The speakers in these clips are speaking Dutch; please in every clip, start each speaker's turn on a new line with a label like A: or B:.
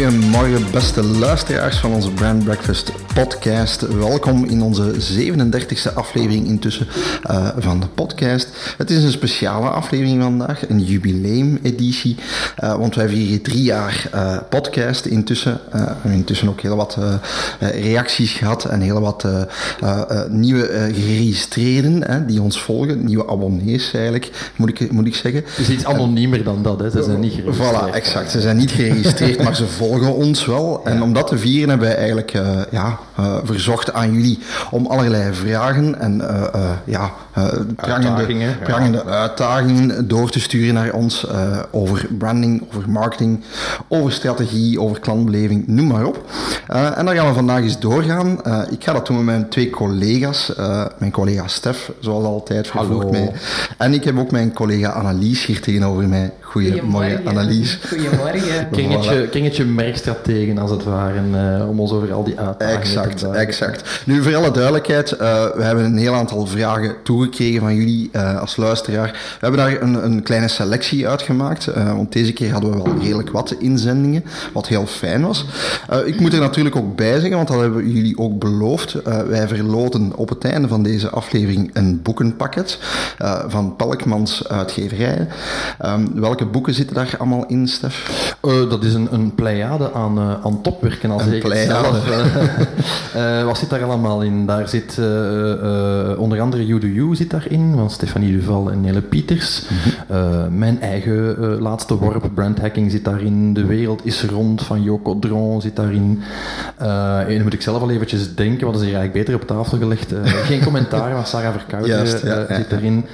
A: Goedemorgen, beste luisteraars van onze Brand Breakfast podcast. Welkom in onze 37e aflevering intussen uh, van de podcast. Het is een speciale aflevering vandaag, een jubileumeditie, uh, want wij vieren drie jaar uh, podcast intussen. we hebben intussen ook heel wat reacties gehad en heel wat nieuwe geregistreerden die ons volgen, nieuwe abonnees eigenlijk, moet ik, moet ik zeggen.
B: Het is iets anoniemer dan dat, hè? ze zijn niet geregistreerd.
A: Voilà, exact. Ze zijn niet geregistreerd, maar ze volgen ons wel. En om dat te vieren hebben wij eigenlijk ja, verzocht aan jullie om allerlei vragen en uh, ja, prangende, uitdagingen, prangende ja. uitdagingen door te sturen naar ons over branding, over marketing, over strategie, over klantbeleving, noem maar op. en daar gaan we vandaag eens doorgaan. ik ga dat doen met mijn twee collega's. mijn collega Stef, zoals altijd, vervolgt mij. En ik heb ook mijn collega Annelies hier tegenover mij. Goedemorgen, Annelies.
C: Goedemorgen.
B: Kringetje, kringetje merkstrategen, als het ware, uh, om ons over al die uitdagingen
A: exact,
B: te
A: Exact, Nu, voor alle duidelijkheid, uh, we hebben een heel aantal vragen toegekregen van jullie uh, als luisteraar. We hebben daar een, een kleine selectie uitgemaakt, want deze keer hadden we wel redelijk wat inzendingen, wat heel fijn was. ik moet er natuurlijk ook bij zeggen, want dat hebben jullie ook beloofd. wij verloten op het einde van deze aflevering een boekenpakket van Pelkmans uitgeverijen. Um, welke boeken zitten daar allemaal in, Stef?
B: Uh, dat is een, een pleiade aan, uh, aan topwerken, al zeg zelf. uh, wat zit daar allemaal in? Daar zit onder andere You Do You zit daarin, van Stefanie Duval en Nelle Pieters. Mm -hmm. mijn eigen laatste worp, Brand Hacking, zit daarin. De wereld is rond, van Joko Dron, zit daarin. en dan moet ik zelf al eventjes denken, wat is hier eigenlijk beter op tafel gelegd. geen commentaar, van Sarah Verkouter ja, zit daarin.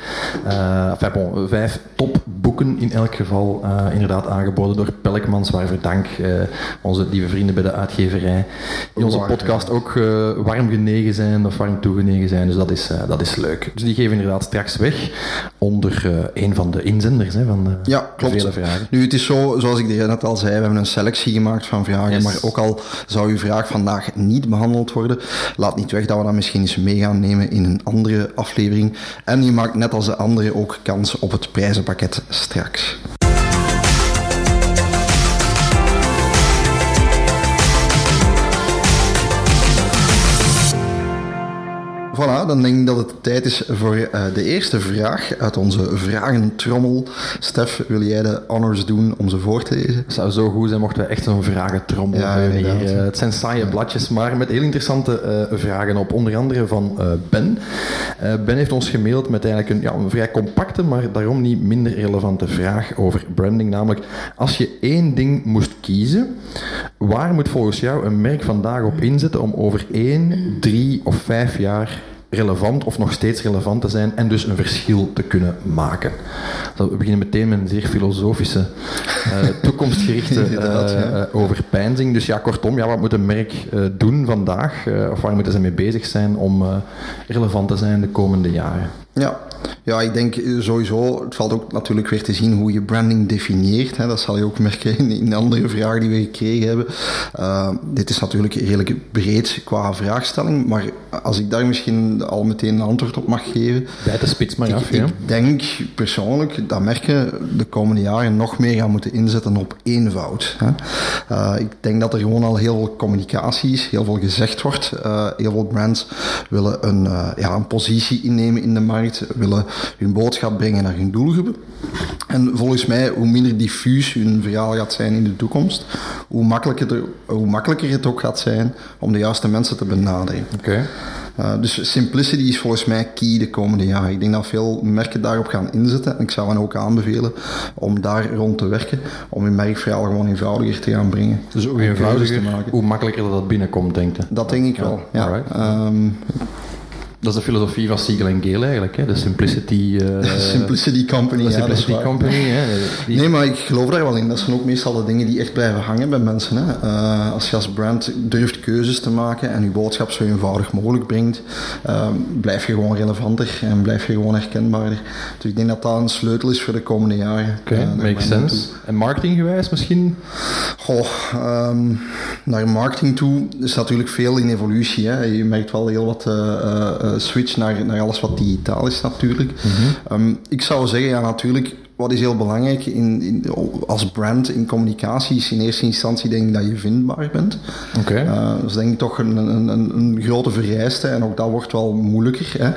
B: enfin, bon, vijf topboeken in elk geval uh, inderdaad aangeboden door Pelkmans, waarvoor dank uh, onze lieve vrienden bij de uitgeverij, die onze podcast ook uh, warm genegen zijn of warm toegenegen zijn. Dus dat is, dat is leuk. Dus die geven inderdaad straks weg onder een van de inzenders hè, van de,
A: ja, klopt.
B: vele vragen.
A: Nu, het is zo, zoals ik net al zei, we hebben een selectie gemaakt van vragen, yes. maar ook al zou uw vraag vandaag niet behandeld worden, laat niet weg dat we dat misschien eens mee gaan nemen in een andere aflevering. En je maakt net als de andere ook kans op het prijzenpakket straks. Voilà, dan denk ik dat het tijd is voor uh, de eerste vraag uit onze vragentrommel. Stef, wil jij de honors doen om ze voor te lezen?
B: Het zou zo goed zijn mochten we echt zo'n vragentrommel ja, hebben hier. Uh, het zijn saaie ja. bladjes, maar met heel interessante uh, vragen op. Onder andere van Ben. ben heeft ons gemaild met eigenlijk een, ja, een vrij compacte, maar daarom niet minder relevante vraag over branding. Namelijk, als je één ding moest kiezen, waar moet volgens jou een merk vandaag op inzetten om over één, drie of vijf jaar relevant of nog steeds relevant te zijn en dus een verschil te kunnen maken. we beginnen meteen met een zeer filosofische, uh, toekomstgerichte uh, overpeinzing. Dus ja, kortom, ja, wat moet een merk uh, doen vandaag? of waar moeten ze mee bezig zijn om relevant te zijn de komende jaren?
A: Ja, ja, ik denk sowieso, het valt ook natuurlijk weer te zien hoe je branding definieert. Hè. Dat zal je ook merken in, in andere vragen die we gekregen hebben. Uh, dit is natuurlijk redelijk breed qua vraagstelling, maar als ik daar misschien al meteen een antwoord op mag geven.
B: Bij de spits maar af,
A: Ik, ik denk persoonlijk dat merken de komende jaren nog meer gaan moeten inzetten op eenvoud. Hè. Uh, ik denk dat er gewoon al heel veel communicatie is, heel veel gezegd wordt. Uh, heel veel brands willen een, ja, een positie innemen in de markt, willen hun boodschap brengen naar hun doelgroepen. En volgens mij, hoe minder diffuus hun verhaal gaat zijn in de toekomst, hoe makkelijker, hoe makkelijker het ook gaat zijn om de juiste mensen te benaderen.
B: Okay.
A: Uh, dus simplicity is volgens mij key de komende jaren. Ik denk dat veel merken daarop gaan inzetten. En ik zou hen ook aanbevelen om daar rond te werken. Om je merkverhaal gewoon eenvoudiger te gaan brengen.
B: Dus hoe eenvoudiger, te maken. hoe makkelijker dat, dat binnenkomt, denk je?
A: Dat denk ik wel, ja.
B: Dat is de filosofie van Siegel en Gale eigenlijk, hè? de Simplicity... Uh,
A: simplicity Company,
B: de Simplicity
A: ja,
B: Company, hè?
A: Die... Nee, maar ik geloof daar wel in. Dat zijn ook meestal de dingen die echt blijven hangen bij mensen. Hè? Uh, als je als brand durft keuzes te maken en je boodschap zo eenvoudig mogelijk brengt, uh, blijf je gewoon relevanter en blijf je gewoon herkenbaarder. Dus ik denk dat dat een sleutel is voor de komende jaren.
B: Oké, okay, makes sense. En marketinggewijs misschien?
A: Goh, um, naar marketing toe is natuurlijk veel in evolutie. Hè? Je merkt wel heel wat switch naar, naar alles wat digitaal is natuurlijk. Mm ik zou zeggen, ja natuurlijk, wat is heel belangrijk in, in, als brand in communicatie is in eerste instantie denk ik dat je vindbaar bent.
B: Oké. Okay.
A: Uh, dat is denk ik toch een, een, een, grote vereiste en ook dat wordt wel moeilijker. Hè.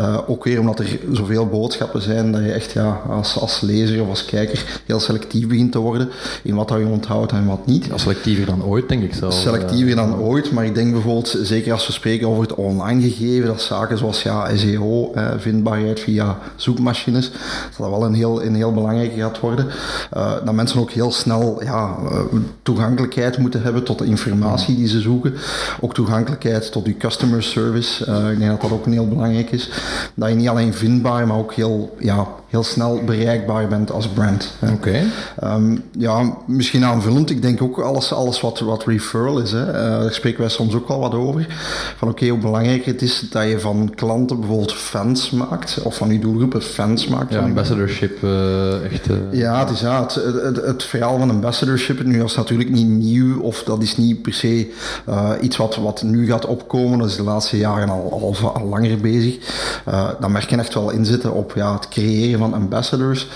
A: Uh, ook weer omdat er zoveel boodschappen zijn dat je echt ja, als, als lezer of als kijker heel selectief begint te worden in wat je onthoudt en wat niet.
B: Ja, selectiever dan ooit denk ik zelf.
A: Selectiever dan ooit, maar ik denk bijvoorbeeld, zeker als we spreken over het online gegeven, dat zaken zoals ja, SEO, eh, vindbaarheid via zoekmachines, dat dat wel een heel heel belangrijk gaat worden. Uh, dat mensen ook heel snel ja, uh, toegankelijkheid moeten hebben tot de informatie die ze zoeken. Ook toegankelijkheid tot je customer service. Uh, ik denk dat dat ook een heel belangrijk is. Dat je niet alleen vindbaar, maar ook heel, ja, heel snel bereikbaar bent als brand.
B: Oké. Okay.
A: Um, ja, misschien aanvullend. Ik denk ook alles, alles wat, wat referral is. Hè. daar spreken wij soms ook wel wat over. Van oké, okay, hoe belangrijk het is dat je van klanten bijvoorbeeld fans maakt. Of van je doelgroepen fans maakt.
B: Ja, ambassadorship uh, echt... Uh...
A: Ja, het is ja, het, het, het, verhaal van ambassadorship, nu is natuurlijk niet nieuw of dat is niet per se uh, iets wat, wat nu gaat opkomen. Dat is de laatste jaren al, al, al langer bezig. dan merk je echt wel inzitten op ja, het creëren van ambassadors.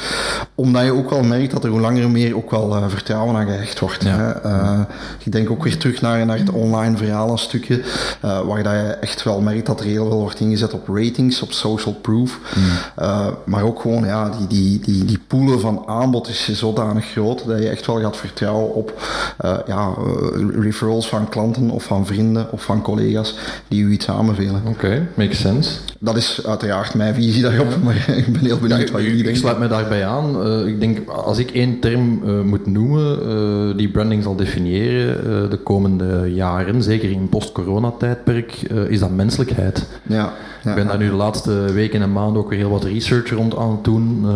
A: Omdat je ook wel merkt dat er hoe langer meer ook wel vertrouwen aan gehecht wordt. Ja. Hè? ik denk ook weer terug naar, naar het online verhaal een stukje, waar dat je echt wel merkt dat er heel veel wordt ingezet op ratings, op social proof. Mm. maar ook gewoon ja, die, die, die die, poelen van aanbod is zodanig groot dat je echt wel gaat vertrouwen op uh, ja, uh, referrals van klanten of van vrienden of van collega's die u iets aanbevelen.
B: Oké, okay, makes sense.
A: Dat is uiteraard mijn visie daarop, maar ik ben heel benieuwd wat jullie denken.
B: Ik sluit me daarbij aan. Uh, ik denk, als ik één term moet noemen die branding zal definiëren de komende jaren, zeker in post-corona-tijdperk, is dat menselijkheid.
A: Ja.
B: Ik ben daar nu de laatste weken en maanden ook weer heel wat research rond aan het doen. Uh,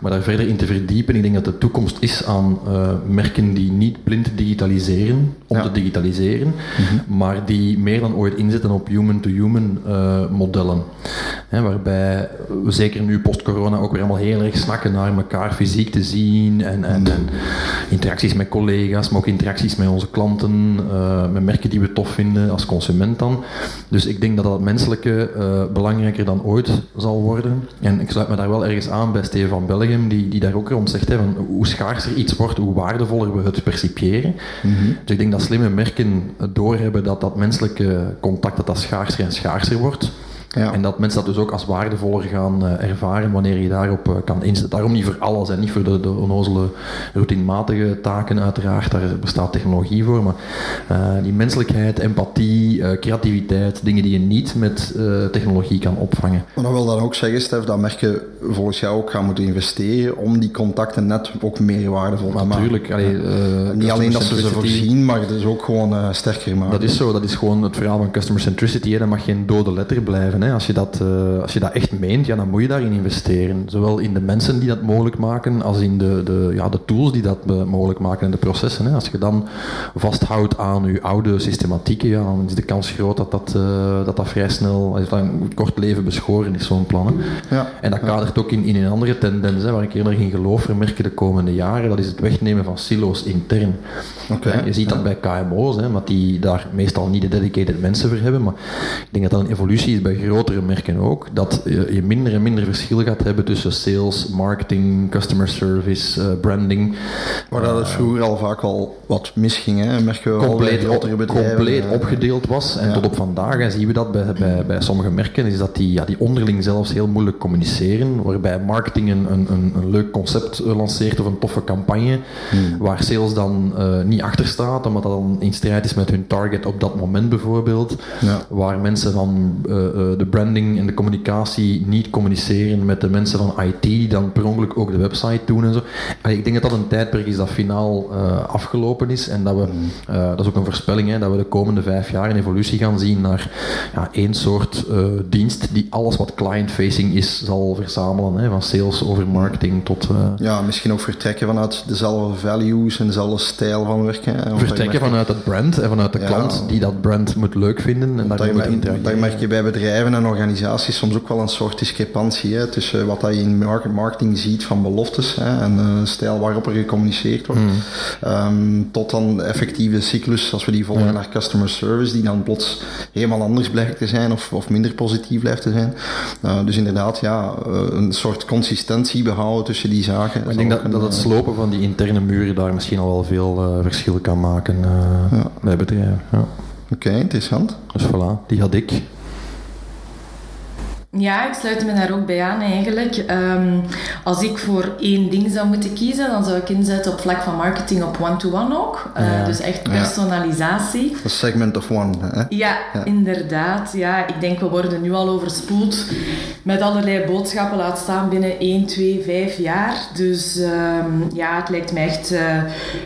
B: maar daar verder in te verdiepen. Ik denk dat de toekomst is aan uh, merken die niet blind digitaliseren om te digitaliseren, mhm. maar die meer dan ooit inzetten op human-to-human uh, modellen. Hè, waarbij we zeker nu post-corona ook weer allemaal heel erg snakken naar elkaar fysiek te zien en, en, mhm. en interacties met collega's, maar ook interacties met onze klanten, met merken die we tof vinden als consument dan. Dus ik denk dat dat menselijke uh, belangrijker dan ooit zal worden. En ik sluit me daar wel ergens aan bij Steven van Belgium, die, die daar ook rond zegt, hè, van hoe schaarser iets wordt, hoe waardevoller we het percipiëren. Mm Dus ik denk dat slimme merken doorhebben dat dat menselijke contact dat dat schaarser en schaarser wordt. Ja. En dat mensen dat dus ook als waardevoller gaan uh, ervaren wanneer je daarop uh, kan inzetten. Daarom niet voor alles en niet voor de, de onnozele routinematige taken uiteraard, daar bestaat technologie voor, maar uh, die menselijkheid, empathie, creativiteit, dingen die je niet met technologie kan opvangen.
A: Maar dat wil dan ook zeggen, Stef, dat merken volgens jou ook gaan moeten investeren om die contacten net ook meer waardevol te
B: Natuurlijk.
A: maken. niet alleen dat ze ze voorzien, maar is ook gewoon sterker maken.
B: Dat is zo, dat is gewoon het verhaal van customer centricity, hè. dat mag geen dode letter blijven. Hè. Als, je dat, uh, als je dat echt meent, ja, dan moet je daarin investeren. Zowel in de mensen die dat mogelijk maken, als in de, de, ja, de tools die dat mogelijk maken en de processen. Hè. Als je dan vasthoudt aan je oude systematieken, ja, dan is de kans groot dat dat, uh, dat, dat vrij snel, dat een kort leven beschoren is, zo'n plan. Ja, en dat kadert ook in, in een andere tendens, hè, waar ik eerder in geloof merken de komende jaren, dat is het wegnemen van silo's intern. Okay, je ziet dat bij KMO's, hè, omdat die daar meestal niet de dedicated mensen voor hebben, maar ik denk dat dat een evolutie is bij grotere merken ook, dat je minder en minder verschil gaat hebben tussen sales, marketing, customer service, uh, branding.
A: Waar dat het vroeger al vaak al wat misging, hè? merken we
B: compleet, bedrijven. Compleet uh, opgedeeld was. En tot op vandaag en zien we dat bij, bij, bij sommige merken, is dat die, ja, die onderling zelfs heel moeilijk communiceren, waarbij marketing een, een, een leuk concept lanceert of een toffe campagne, hmm. waar sales dan uh, niet achter staat, omdat dat dan in strijd is met hun target op dat moment bijvoorbeeld, ja. waar mensen van de branding en de communicatie niet communiceren met de mensen van IT die dan per ongeluk ook de website doen en zo. ik denk dat dat een tijdperk is dat finaal afgelopen is en dat we, dat is ook een voorspelling, hè, dat we de komende vijf jaar een evolutie gaan zien naar ja, één soort dienst die alles wat client-facing is zal verzamelen, hè, van sales over marketing tot...
A: ja, misschien ook vertrekken vanuit dezelfde values en dezelfde stijl van werken.
B: Vertrekken vanuit het brand en vanuit de klant die dat brand moet leuk vinden en daar moet.
A: Dat merk je bij bedrijven en organisaties soms ook wel een soort discrepantie hè, tussen wat je in marketing ziet van beloftes hè, en uh, stijl waarop er gecommuniceerd wordt, um, tot dan de effectieve cyclus als we die volgen naar customer service, die dan plots helemaal anders blijkt te zijn of, of minder positief blijft te zijn. Uh, dus inderdaad, ja, uh, een soort consistentie behouden tussen die zaken.
B: ik denk dat, dat het slopen van die interne muren daar misschien al wel veel verschil kan maken ja. bij bedrijven. Ja.
A: Oké, okay, interessant.
B: Dus voilà, die had ik.
C: Ja, ik sluit me daar ook bij aan eigenlijk. Um, als ik voor één ding zou moeten kiezen, dan zou ik inzetten op vlak van marketing op one-to-one ook. Uh, Dus echt personalisatie.
A: Ja. segment of one. Hè?
C: Ja, ja, inderdaad. Ja, ik denk we worden nu al overspoeld met allerlei boodschappen, laat staan binnen 1, 2, 5 jaar. Dus um, ja, het lijkt mij echt uh,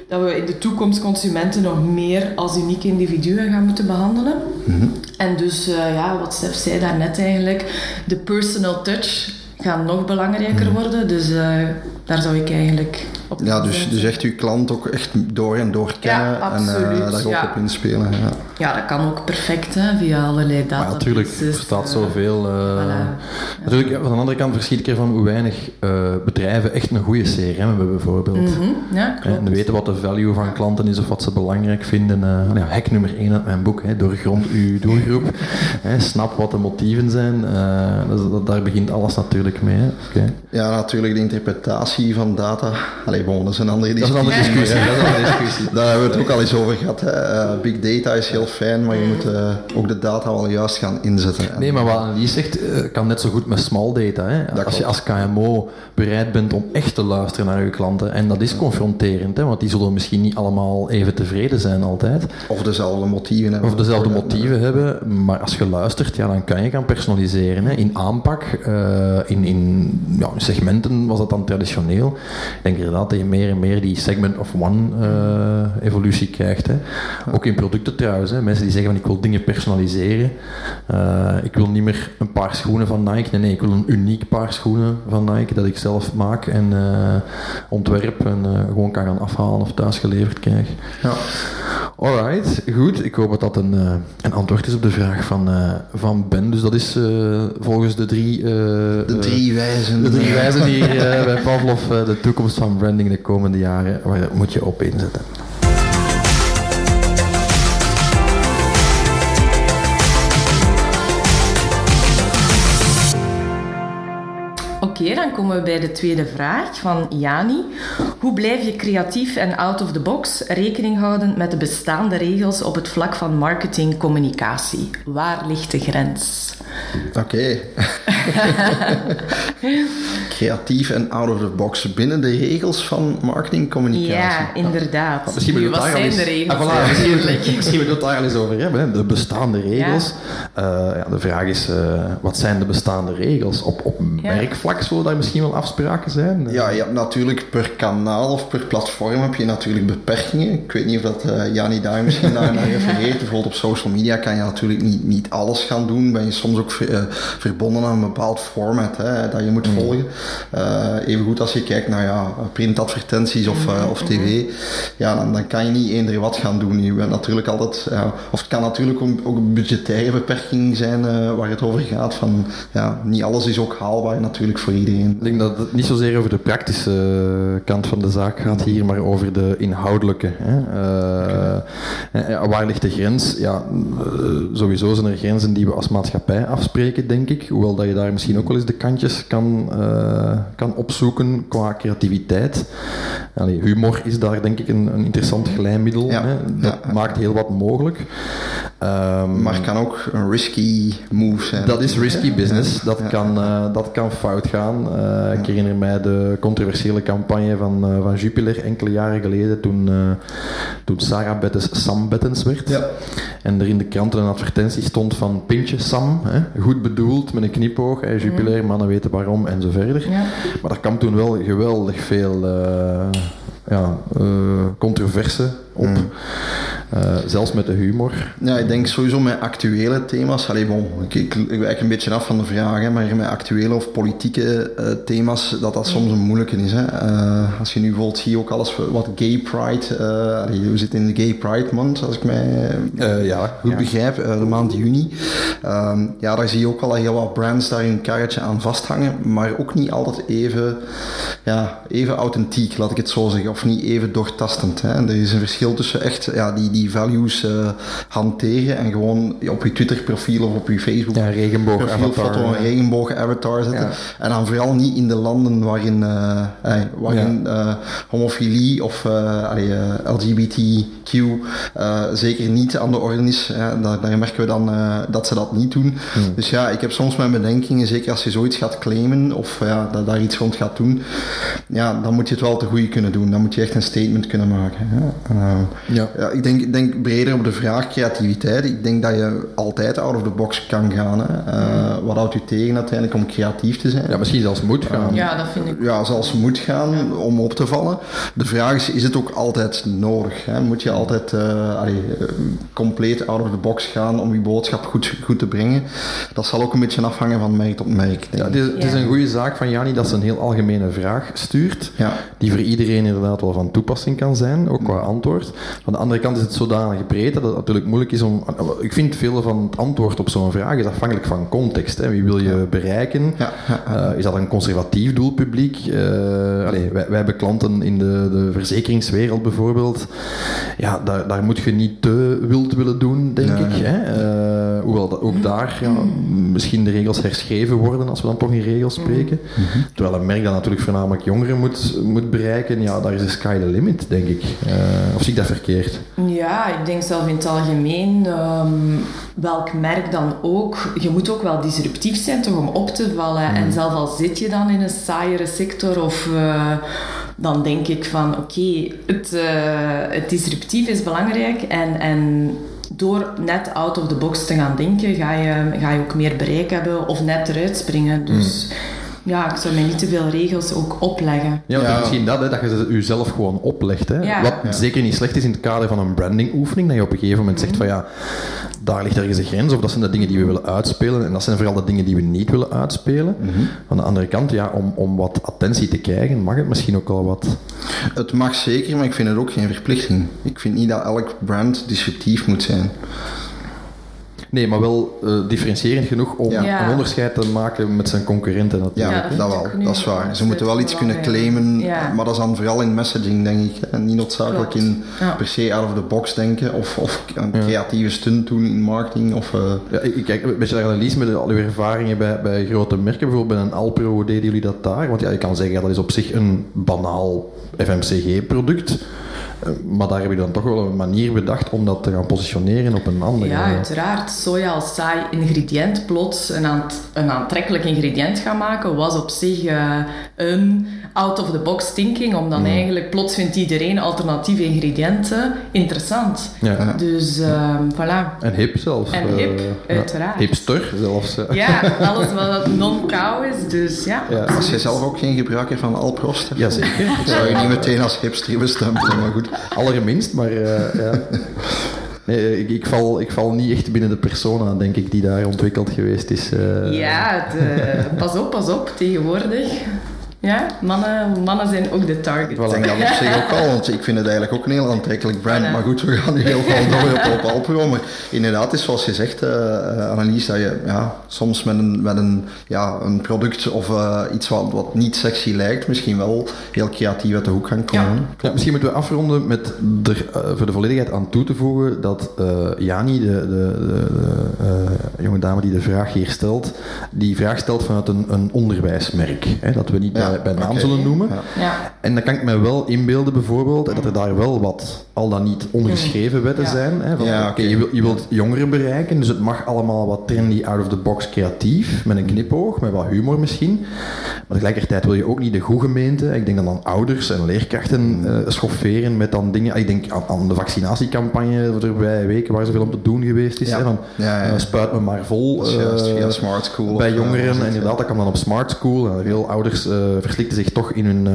C: dat we in de toekomst consumenten nog meer als unieke individuen gaan moeten behandelen. Mm -hmm. En dus, uh, ja, wat Stef zei daarnet eigenlijk de personal touch gaat nog belangrijker hmm. worden. Dus uh, daar zou ik eigenlijk op
A: Ja, dus, dus echt uw klant ook echt door en door kennen ja, en uh, daar ook op inspelen. Ja.
C: Ja, dat kan ook perfect hè, via allerlei data.
B: Ja, natuurlijk, er staat uh, zoveel. Voilà. Natuurlijk, van de andere kant verschiet ik ervan hoe weinig bedrijven echt een goede CRM hebben, bijvoorbeeld. Mm
C: -hmm. ja, klopt.
B: En weten wat de value van klanten is of wat ze belangrijk vinden. ja, hack nummer 1 uit mijn boek, hè, doorgrond uw doelgroep. snap wat de motieven zijn. dat, daar begint alles natuurlijk mee. Hè.
A: Ja, natuurlijk de interpretatie van data. Allee, bon, dat is een andere discussie.
B: Dat is een andere discussie.
A: Daar hebben we het ook al eens over gehad. Hè. Uh, big data is heel fijn, maar je moet uh, ook de data wel juist gaan inzetten.
B: Nee, maar wat Annelies zegt, uh, kan net zo goed met small data. Hè. Als je als KMO bereid bent om echt te luisteren naar je klanten, en dat is confronterend, hè, want die zullen misschien niet allemaal even tevreden zijn altijd.
A: Of dezelfde motieven hebben.
B: Of dezelfde motieven hebben, maar als je luistert, ja, dan kan je gaan personaliseren. Hè. In aanpak, in, in ja, segmenten was dat dan traditioneel. Ik denk inderdaad dat je meer en meer die segment of one evolutie krijgt. Hè. Ook in producten trouwens. Hè. Mensen die zeggen van ik wil dingen personaliseren. Uh, ik wil niet meer een paar schoenen van Nike. Nee, nee, ik wil een uniek paar schoenen van Nike dat ik zelf maak en uh, ontwerp en gewoon kan gaan afhalen of thuis geleverd krijg. Ja. Alright, goed. Ik hoop dat dat een, een antwoord is op de vraag van, van Ben. Dus dat is volgens de drie...
A: de drie wijzen.
B: De drie wijzen hier bij Pavlov de toekomst van branding de komende jaren, waar moet je op inzetten? Okay.
C: Oké, dan komen we bij de tweede vraag van Jani. Hoe blijf je creatief en out of the box rekening houden met de bestaande regels op het vlak van marketing-communicatie? Waar ligt de grens?
A: Oké. Creatief en out of the box binnen de regels van marketingcommunicatie.
C: Ja, inderdaad.
B: Ah, misschien nu, wat zijn de regels? Ah, voilà, misschien, misschien we het daar eens over hebben. De bestaande regels. Ja. Uh, ja, de vraag is, uh, wat zijn de bestaande regels? Op, op merkvlak daar misschien wel afspraken zijn?
A: Ja, je hebt natuurlijk per kanaal of per platform heb je natuurlijk beperkingen. Ik weet niet of dat uh, Jani daar misschien naar, naar refereert. Bijvoorbeeld op social media kan je natuurlijk niet, niet alles gaan doen. Ben je soms ook verbonden aan een bepaald format hè, dat je moet mm. volgen. Uh, even goed als je kijkt naar ja, printadvertenties of, uh, of tv, ja, dan, dan, kan je niet eender wat gaan doen. Je bent natuurlijk altijd, ja, of het kan natuurlijk ook een budgettaire beperking zijn uh, waar het over gaat. Van, ja, niet alles is ook haalbaar natuurlijk voor iedereen.
B: Ik denk dat het niet zozeer over de praktische kant van de zaak gaat hier, maar over de inhoudelijke. Hè. Okay. waar ligt de grens? Ja, sowieso zijn er grenzen die we als maatschappij afspreken, denk ik. Hoewel dat je daar misschien ook wel eens de kantjes kan, uh, kan opzoeken qua creativiteit. Allee, humor is daar denk ik een, een interessant glijmiddel. Ja, hè? Dat ja, maakt heel wat mogelijk.
A: Um, maar het kan ook een risky move zijn.
B: Dat is risky business. Dat, Kan, uh, dat kan fout gaan. Uh, ik herinner mij de controversiële campagne van, uh, van Jupiler enkele jaren geleden toen, toen Sarah Bettes Sam Bettens werd. En er in de kranten een advertentie stond van Pintje Sam. Hè? Goed bedoeld, met een knipoog. Hè? Jupiler, mannen weten waarom en zo verder. Maar daar kwam toen wel geweldig veel ja, controverse op. Mm. Uh, zelfs met de humor.
A: Ja, ik denk sowieso met actuele thema's. Allee, bon, ik, ik, ik wijk een beetje af van de vraag, hè, maar met actuele of politieke uh, thema's, dat dat soms een moeilijke is. Hè. Uh, als je nu bijvoorbeeld ziet ook alles wat gay pride, allee, we zitten in de gay pride month, als ik mij ja, goed ja. begrijp, de maand juni. Ehm, ja, daar zie je ook al heel wat brands daar een karretje aan vasthangen, maar ook niet altijd even, ja, even authentiek, laat ik het zo zeggen, of niet even doortastend. Hè. Er is een verschil tussen echt ja, die, die die values uh, hanteren en gewoon op je Twitter profiel of op je Facebook
B: ja, regenboog
A: foto een regenboog avatar zetten. En dan vooral niet in de landen waarin, uh, waarin uh, homofilie of allee, LGBTQ zeker niet aan de orde is. Daar, daar, merken we dan dat ze dat niet doen. Hmm. Dus ja, ik heb soms mijn bedenkingen, zeker als je zoiets gaat claimen of ja, dat daar iets rond gaat doen, ja, dan moet je het wel te goede kunnen doen. Dan moet je echt een statement kunnen maken. ja. ja, ik denk denk breder op de vraag creativiteit. Ik denk dat je altijd out of the box kan gaan. Hè. Uh, wat houdt u tegen uiteindelijk om creatief te zijn?
B: Ja, misschien zelfs moet gaan.
C: ja, dat vind ik.
A: Ja, zelfs moet gaan om op te vallen. De vraag is, is het ook altijd nodig? Hè? Moet je altijd uh, allee, uh, compleet out of the box gaan om je boodschap goed, goed te brengen? Dat zal ook een beetje afhangen van merk tot merk.
B: Ja, het, is, het is, een goede zaak van Jani dat ze een heel algemene vraag stuurt, ja. die voor iedereen inderdaad wel van toepassing kan zijn, ook qua antwoord. Van de andere kant is het zodanig breed dat het natuurlijk moeilijk is om. Ik vind veel van het antwoord op zo'n vraag is afhankelijk van context. Hè. Wie wil je bereiken? Ja, uh, is dat een conservatief doelpubliek? Uh, allez, wij, wij, hebben klanten in de, de verzekeringswereld bijvoorbeeld. Ja, daar, daar moet je niet te wild willen doen, denk ik. Hè. Uh, hoewel dat ook daar ja, misschien de regels herschreven worden als we dan toch in regels spreken. Mm -hmm. Terwijl een merk dat natuurlijk voornamelijk jongeren moet, moet bereiken, ja, daar is de sky the limit, denk ik. of zie ik dat verkeerd?
C: Ja, ik denk zelf in het algemeen, um, welk merk dan ook, je moet ook wel disruptief zijn toch om op te vallen. En hmm. zelf al zit je dan in een saaiere sector of... Uh, dan denk ik van oké, het, uh, het disruptief is belangrijk en, en door net out of the box te gaan denken, ga je, ga je ook meer bereik hebben of net eruit springen. Dus hmm ja, ik zou mij niet te veel regels ook opleggen.
B: Ja, ja. misschien dat, hè, dat je ze jezelf gewoon oplegt. Hè. Wat zeker niet slecht is in het kader van een brandingoefening, dat je op een gegeven moment zegt van ja, daar ligt ergens een grens, of dat zijn de dingen die we willen uitspelen, en dat zijn vooral de dingen die we niet willen uitspelen. Mm Aan de andere kant, ja, om, om wat attentie te krijgen, mag het misschien ook al wat.
A: Het mag zeker, maar ik vind het ook geen verplichting. Ik vind niet dat elk brand disruptief moet zijn.
B: Nee, maar wel uh, differentiërend genoeg om een onderscheid te maken met zijn concurrenten
A: natuurlijk. Ja, dat, wel. Dat is waar. Ze moeten wel iets kunnen claimen, maar dat is dan vooral in messaging, denk ik. En niet noodzakelijk in per se out of the box denken of, of een creatieve stunt doen in marketing. Of, uh...
B: ja, ik kijk een beetje naar analyse met al uw ervaringen bij, bij grote merken. Bijvoorbeeld bij een Alpro, hoe deden jullie dat daar? Want ja, je kan zeggen, dat is op zich een banaal FMCG-product. Eh, maar daar heb je dan toch wel een manier bedacht om dat te gaan positioneren op een andere...
C: Ja, uiteraard. Soja als saai ingrediënt plots een, aant een aantrekkelijk ingrediënt gaan maken, was op zich uh, een out-of-the-box thinking, om dan eigenlijk plots vindt iedereen alternatieve ingrediënten interessant. Ja. Dus uh, voilà.
B: En hip zelfs.
C: En hip, uh, uiteraard.
B: Hipster zelfs.
C: Ja, alles wat non-cow is, dus ja. ja.
A: Als je zelf ook geen gebruiker van Alprost
B: hebt, Jazeker.
A: zou je niet meteen als hipster bestempelen, maar goed.
B: Allerminst, maar uh, ja. Nee, ik, ik, val, ik val niet echt binnen de persona, denk ik, die daar ontwikkeld geweest is.
C: Uh. Ja, de, pas op, pas op, tegenwoordig. Ja, mannen, mannen zijn ook de target.
A: Wel, en dat op zich ook al, want ik vind het eigenlijk ook een heel aantrekkelijk brand. Maar goed, we gaan nu heel veel door op, op Alpro. Maar inderdaad is zoals je zegt, uh, Annelies, dat je ja, soms met een, met een, ja, een product of uh, iets wat, wat niet sexy lijkt, misschien wel heel creatief uit de hoek kan komen. Ja.
B: ja misschien moeten we afronden met er uh, voor de volledigheid aan toe te voegen dat Jani, de, de, de, de jonge dame die de vraag hier stelt, die vraag stelt vanuit een, een onderwijsmerk. Hè, dat we niet ja bij, naam zullen noemen. Ja. En dan kan ik me wel inbeelden bijvoorbeeld dat er daar wel wat al dan niet ongeschreven wetten zijn. Hè, van, ja, je, wil, je wilt jongeren bereiken, dus het mag allemaal wat trendy, out of the box, creatief, met een knipoog, met wat humor misschien. Maar tegelijkertijd wil je ook niet de goede gemeente. Ik denk dan aan ouders en leerkrachten uh, schofferen met dan dingen. Ik denk aan, aan de vaccinatiecampagne de voorbije weken waar zoveel om te doen geweest is. Hè, van, uh, spuit me maar vol.
A: Uh, via smart school.
B: Bij jongeren, inderdaad, dat kan dan op smart school. veel ouders verslikten zich toch in hun...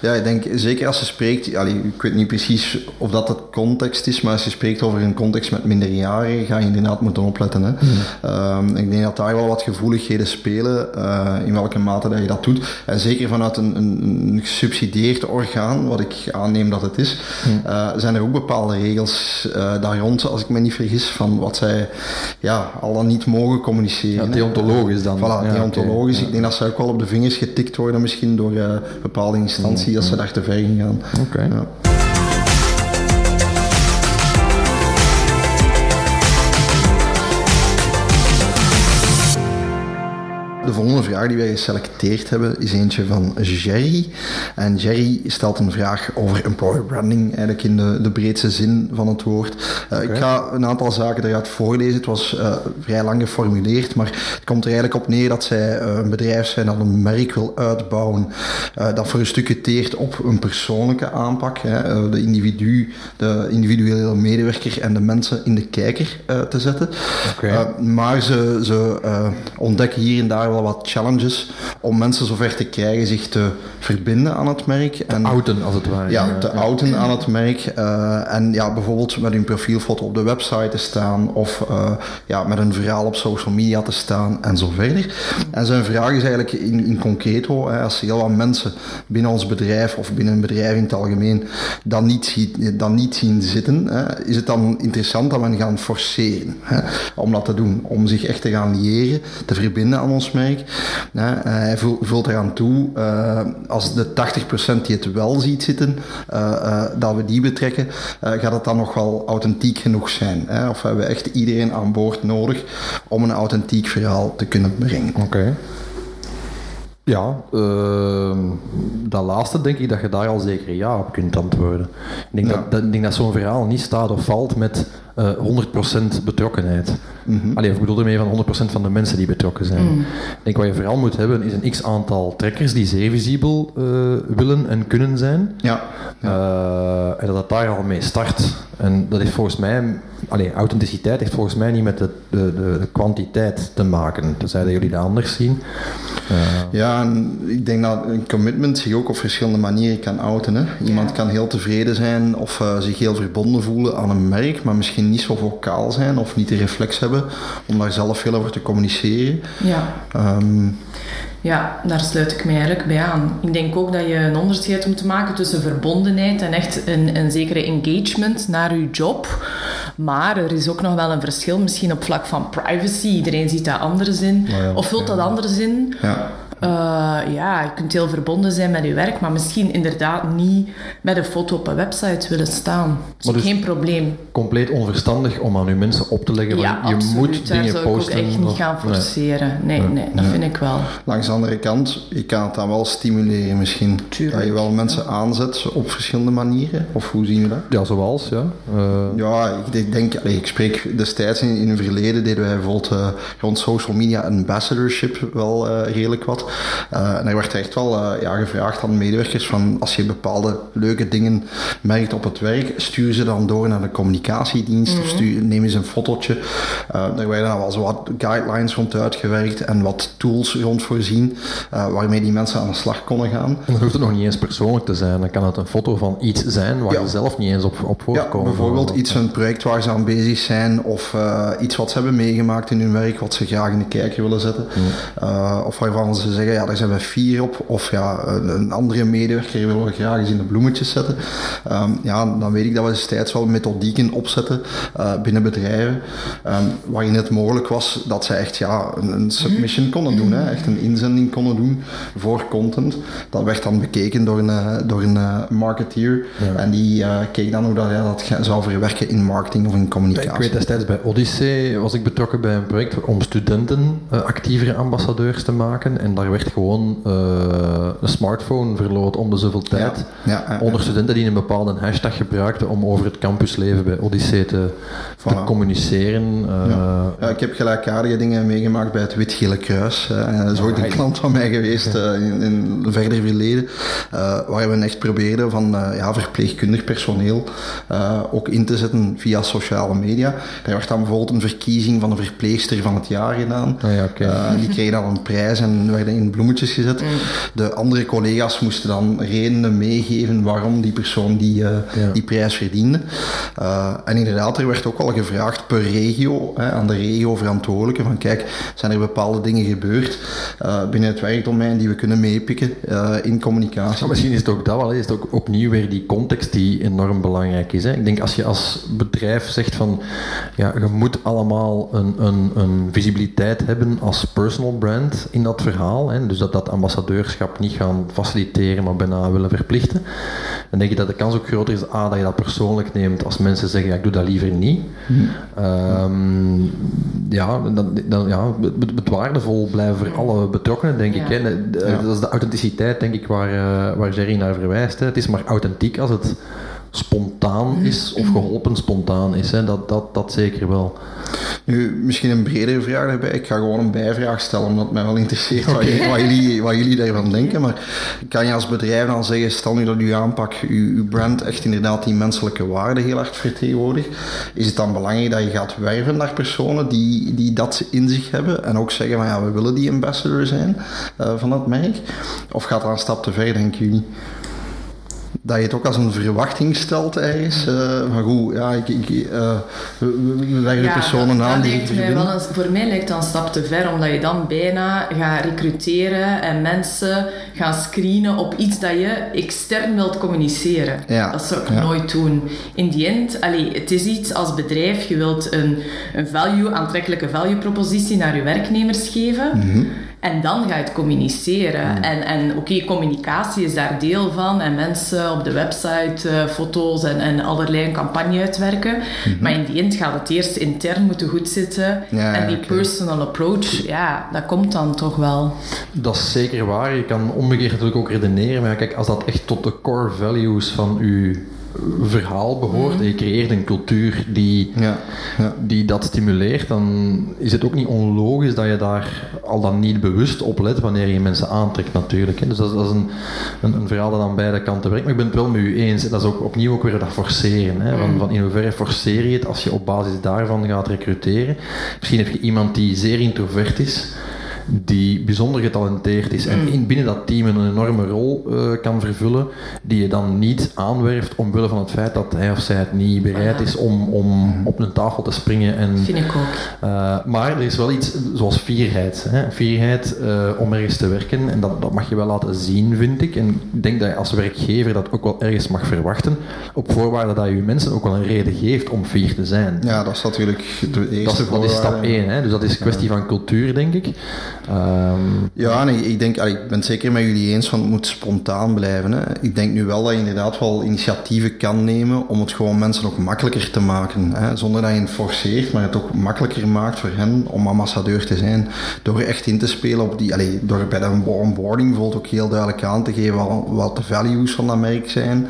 A: Ja, ik denk, zeker als je spreekt, allee, ik weet niet precies of dat het context is, maar als je spreekt over een context met minderjarigen, ga je inderdaad moeten opletten. Hè. Hmm. Ehm, ik denk dat daar wel wat gevoeligheden spelen, in welke mate dat je dat doet. En zeker vanuit een, een, een gesubsidieerd orgaan, wat ik aanneem dat het is, hmm. zijn er ook bepaalde regels daar rond, als ik me niet vergis, van wat zij ja, al dan niet mogen communiceren.
B: Ja, deontologisch dan.
A: Voilà, ja, deontologisch. Ik denk dat ze ook wel op de vingers getikt worden misschien door uh, bepaalde instanties als ze daar te ver in gaan.
B: Oké.
A: De volgende vraag die wij geselecteerd hebben is eentje van Jerry. En Jerry stelt een vraag over employer branding, eigenlijk in de, de breedste zin van het woord. Uh, Ik ga een aantal zaken eruit voorlezen. Het was uh, vrij lang geformuleerd, maar het komt er eigenlijk op neer dat zij uh, een bedrijf zijn dat een merk wil uitbouwen dat voor een stukje teert op een persoonlijke aanpak. Hè, de individu, de individuele medewerker en de mensen in de kijker te zetten. Okay. maar ze, ze ontdekken hier en daar wel wat challenges om mensen zover te krijgen zich te verbinden aan het merk.
B: En, outen, als het ware.
A: Ja, te outen aan het merk. Uh, en ja, bijvoorbeeld met hun profielfoto op de website te staan of uh, ja, met een verhaal op social media te staan en zo verder. En zijn vraag is eigenlijk in, in concreto, hè, als heel wat mensen binnen ons bedrijf of binnen een bedrijf in het algemeen dat niet, zien, dat niet zien zitten, hè, is het dan interessant dat we gaan forceren hè, om dat te doen, om zich echt te gaan leren, te verbinden aan ons merk eh, hij vult eraan toe, uh, als de 80% die het wel ziet zitten, uh, dat we die betrekken, gaat het dan nog wel authentiek genoeg zijn? Hè? Of hebben we echt iedereen aan boord nodig om een authentiek verhaal te kunnen brengen?
B: Oké. Ja, uh, dat laatste denk ik dat je daar al zeker ja op kunt antwoorden. Ik denk dat, dat, denk dat zo'n verhaal niet staat of valt met uh, 100% betrokkenheid. Mm -hmm. Allee, ik bedoel ermee van 100% van de mensen die betrokken zijn. Mm. Ik denk wat je vooral moet hebben is een x aantal trekkers die zeer visibel uh, willen en kunnen zijn.
A: Ja. ja.
B: Uh, en dat het daar al mee start. En dat is volgens mij, allee, authenticiteit heeft volgens mij niet met de, de, de, kwantiteit te maken. Tenzij dat jullie dat anders zien.
A: Uh. Ja, en ik denk dat een commitment zich ook op verschillende manieren kan outen. Hè. Iemand kan heel tevreden zijn of zich heel verbonden voelen aan een merk, maar misschien niet zo vocaal zijn of niet de reflex hebben om daar zelf veel over te communiceren.
C: Ja. Um, ja, daar sluit ik mij eigenlijk bij aan. Ik denk ook dat je een onderscheid moet maken tussen verbondenheid en echt een, een zekere engagement naar je job. Maar er is ook nog wel een verschil, misschien op vlak van privacy. Iedereen ziet dat anders in. of vult dat anders in.
A: Ja.
C: Uh, ja, je kunt heel verbonden zijn met je werk, maar misschien inderdaad niet met een foto op een website willen staan. Dat is dus geen probleem.
B: Compleet onverstandig om aan je mensen op te leggen.
C: Ja, je absoluut. moet Daar dingen zou posten. Ik ook echt niet gaan forceren. Nee, nee, dat vind ik wel.
A: Langs de andere kant, je kan het dan wel stimuleren misschien. Tuurlijk. Dat je wel mensen aanzet op verschillende manieren. Of hoe zien we dat?
B: Ja, zoals, ja. Uh...
A: Ja, ik denk, ik spreek destijds in, in het verleden deden wij bijvoorbeeld uh, rond social media ambassadorship wel redelijk wat. Uh, en er werd echt wel uh, ja, gevraagd aan medewerkers van als je bepaalde leuke dingen merkt op het werk, stuur ze dan door naar de communicatiedienst of mhm. stuur, neem eens een fotootje. Uh, er werden dan wel zo wat guidelines rond uitgewerkt en wat tools rond voorzien waarmee die mensen aan de slag konden gaan. En
B: dan hoeft het nog niet eens persoonlijk te zijn, dan kan het een foto van iets zijn waar je zelf niet eens op, op voorkomt.
A: Ja, bijvoorbeeld iets, een project waar ze aan bezig zijn of iets wat ze hebben meegemaakt in hun werk wat ze graag in de kijker willen zetten. Mhm. of waarvan ze zeggen, ja, daar zijn we vier op. Of ja, een andere medewerker willen we graag eens in de bloemetjes zetten. Um, ja, dan weet ik dat we destijds wel methodieken opzetten uh, binnen bedrijven. Um, waarin het mogelijk was dat ze echt ja, een, een submission konden doen. Hè, echt een inzending konden doen voor content. Dat werd dan bekeken door een, eh, door een uh, marketeer. En die uh, keek dan hoe dat, ja, dat zou verwerken in marketing of in communicatie. Ik
B: weet destijds bij Odyssey was ik betrokken bij een project om studenten actievere ambassadeurs te maken. En daar werd gewoon uh, een smartphone verloot om de zoveel tijd. Ja, onder studenten die een bepaalde hashtag gebruikten om over het campusleven bij Odyssee te, te communiceren.
A: Uh, ja. ik heb gelijkaardige dingen meegemaakt bij het Wit-Gele Kruis. Dat is ooit een klant van mij geweest in, in verder verleden. waar we echt probeerden van ja, verpleegkundig personeel ook in te zetten via sociale media. Er werd dan bijvoorbeeld een verkiezing van de verpleegster van het jaar gedaan.
B: Ah, ja, okay.
A: die kreeg dan een prijs en werden in bloemetjes gezet. Mm. De andere collega's moesten dan redenen meegeven waarom die persoon die, die prijs verdiende. en inderdaad, er werd ook al gevraagd per regio, hè, aan de regio-verantwoordelijke, van kijk, zijn er bepaalde dingen gebeurd binnen het werkdomein die we kunnen meepikken in communicatie.
B: misschien is het ook dat wel, is het ook opnieuw weer die context die enorm belangrijk is. Hè. Ik denk als je als bedrijf zegt van ja, je moet allemaal een, een, een visibiliteit hebben als personal brand in dat verhaal. Hè. Dus dat dat ambassadeurschap niet gaan faciliteren, maar bijna willen verplichten. Dan denk je dat de kans ook groter is A, dat je dat persoonlijk neemt als mensen zeggen ja, ik doe dat liever niet. Ehm, ja, dan, dan, ja, het, waardevol blijven voor alle betrokkenen, denk ik. Hè. Dat is de authenticiteit, denk ik, waar, uh, waar Jerry naar verwijst. Hè. Het is maar authentiek als het spontaan is of geholpen spontaan is. Hè. Dat, dat, dat zeker wel.
A: Nu, misschien een bredere vraag daarbij. Ik ga gewoon een bijvraag stellen, omdat het mij wel interesseert wat, jullie, wat jullie daarvan denken. Maar kan je als bedrijf dan zeggen, stel nu dat uw aanpak, uw, uw brand echt inderdaad die menselijke waarde heel erg vertegenwoordigt, is het dan belangrijk dat je gaat werven naar personen die, die dat in zich hebben en ook zeggen van ja, we willen die ambassador zijn uh, van dat merk? Of gaat dat een stap te ver, denken jullie? Dat je het ook als een verwachting stelt ergens. Uh, van goed, ja, ik, ik, uh, we, leggen ja, personen aan die
C: mij wel Voor mij lijkt dat een stap te ver, omdat je dan bijna gaat recruteren en mensen gaan screenen op iets dat je extern wilt communiceren. Ja, dat zou ik nooit doen. In die end, allee, het is iets als bedrijf, je wilt een, een value, aantrekkelijke value propositie naar je werknemers geven. Mhm. En dan ga je het communiceren. En, en oké, communicatie is daar deel van. En mensen op de website uh, foto's en, en allerlei een campagne uitwerken. Mhm. Maar in die end gaat het eerst intern moeten goed zitten. en die personal approach, ja, dat komt dan toch wel.
B: Dat is zeker waar. Je kan omgekeerd natuurlijk ook redeneren. Maar kijk, als dat echt tot de core values van uw verhaal behoort mhm. en je creëert een cultuur die, ja, ja. die dat stimuleert, dan is het ook niet onlogisch dat je daar al dan niet bewust op let wanneer je mensen aantrekt natuurlijk. Hè. Dus dat is, dat is een, een, een, verhaal dat aan beide kanten werkt. Maar ik ben het wel met u eens. Dat is ook opnieuw ook weer dat forceren. Hè. Van, mhm. van in hoeverre forceer je het als je op basis daarvan gaat recruteren. Misschien heb je iemand die zeer introvert is die bijzonder getalenteerd is en mm. in, binnen dat team een enorme rol uh, kan vervullen, die je dan niet aanwerft omwille van het feit dat hij of zij het niet bereid is om, om mm. op een tafel te springen. En,
C: Vind ik ook.
B: Uh, maar er is wel iets zoals fierheid. Hè? Fierheid uh, om ergens te werken en dat, dat mag je wel laten zien, vind ik. En ik denk dat je als werkgever dat ook wel ergens mag verwachten, op voorwaarde dat je je mensen ook wel een reden geeft om fier te zijn.
A: Ja, dat is natuurlijk de eerste
B: Dat, dat is stap 1, hè? dus dat is een kwestie van cultuur, denk ik.
A: Um, ja, nee, ik denk, ik ben het zeker met jullie eens van het moet spontaan blijven. Hè. Ik denk nu wel dat je inderdaad wel initiatieven kan nemen om het gewoon mensen ook makkelijker te maken. Hè. Zonder dat je het forceert, maar het ook makkelijker maakt voor hen om ambassadeur te zijn. Door echt in te spelen op die, allee, door bij de onboarding bijvoorbeeld ook heel duidelijk aan te geven wat, de values van dat merk zijn.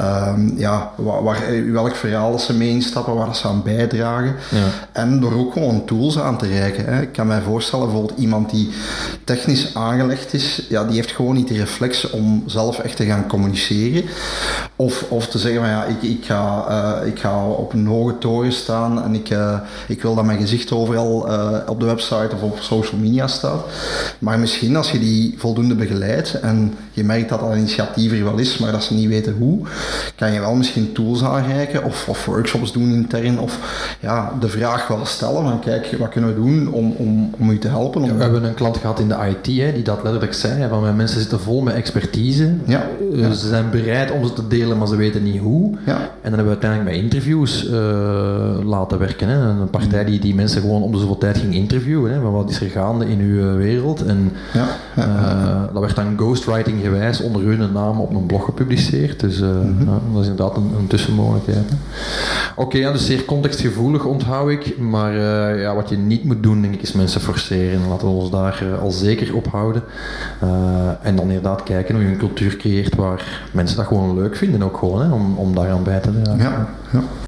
A: Um, ja, waar, waar, welk verhaal dat ze mee instappen, waar ze aan bijdragen. Ja. En door ook gewoon tools aan te reiken. Hè. Ik kan mij voorstellen, bijvoorbeeld iemand die technisch aangelegd is, ja, die heeft gewoon niet de reflex om zelf echt te gaan communiceren. Of, of te zeggen van ja, ik, ik, ga, uh, ik ga op een hoge toren staan en ik, uh, ik wil dat mijn gezicht overal uh, op de website of op social media staat. Maar misschien als je die voldoende begeleidt en je merkt dat dat initiatief er wel is, maar dat ze niet weten hoe, kan je wel misschien tools aanreiken of, of workshops doen intern of ja, de vraag wel stellen van kijk, wat kunnen we doen om, om, om u te helpen? Om
B: we hebben een klant gehad in de IT hè, die dat letterlijk zei, van mijn mensen zitten vol met expertise, ja, uh, ze zijn bereid om ze te delen, maar ze weten niet hoe. Ja. En dan hebben we uiteindelijk met interviews uh, laten werken. Hè. Een partij die die mensen gewoon om de zoveel tijd ging interviewen, hè, van wat is er gaande in uw wereld. En ja, uh, dat werd dan ghostwriting gewijs onder hun naam op een blog gepubliceerd. Dus mm -hmm. dat is inderdaad een, een tussenmogelijkheid. Oké, okay, ja, dus zeer contextgevoelig onthoud ik, maar ja, wat je niet moet doen, denk ik, is mensen forceren. Laten we ons daar uh, al zeker op houden. En dan inderdaad kijken hoe je een cultuur creëert waar mensen dat gewoon leuk vinden, ook gewoon, hè, om, om daaraan bij te dragen. Ja, ja.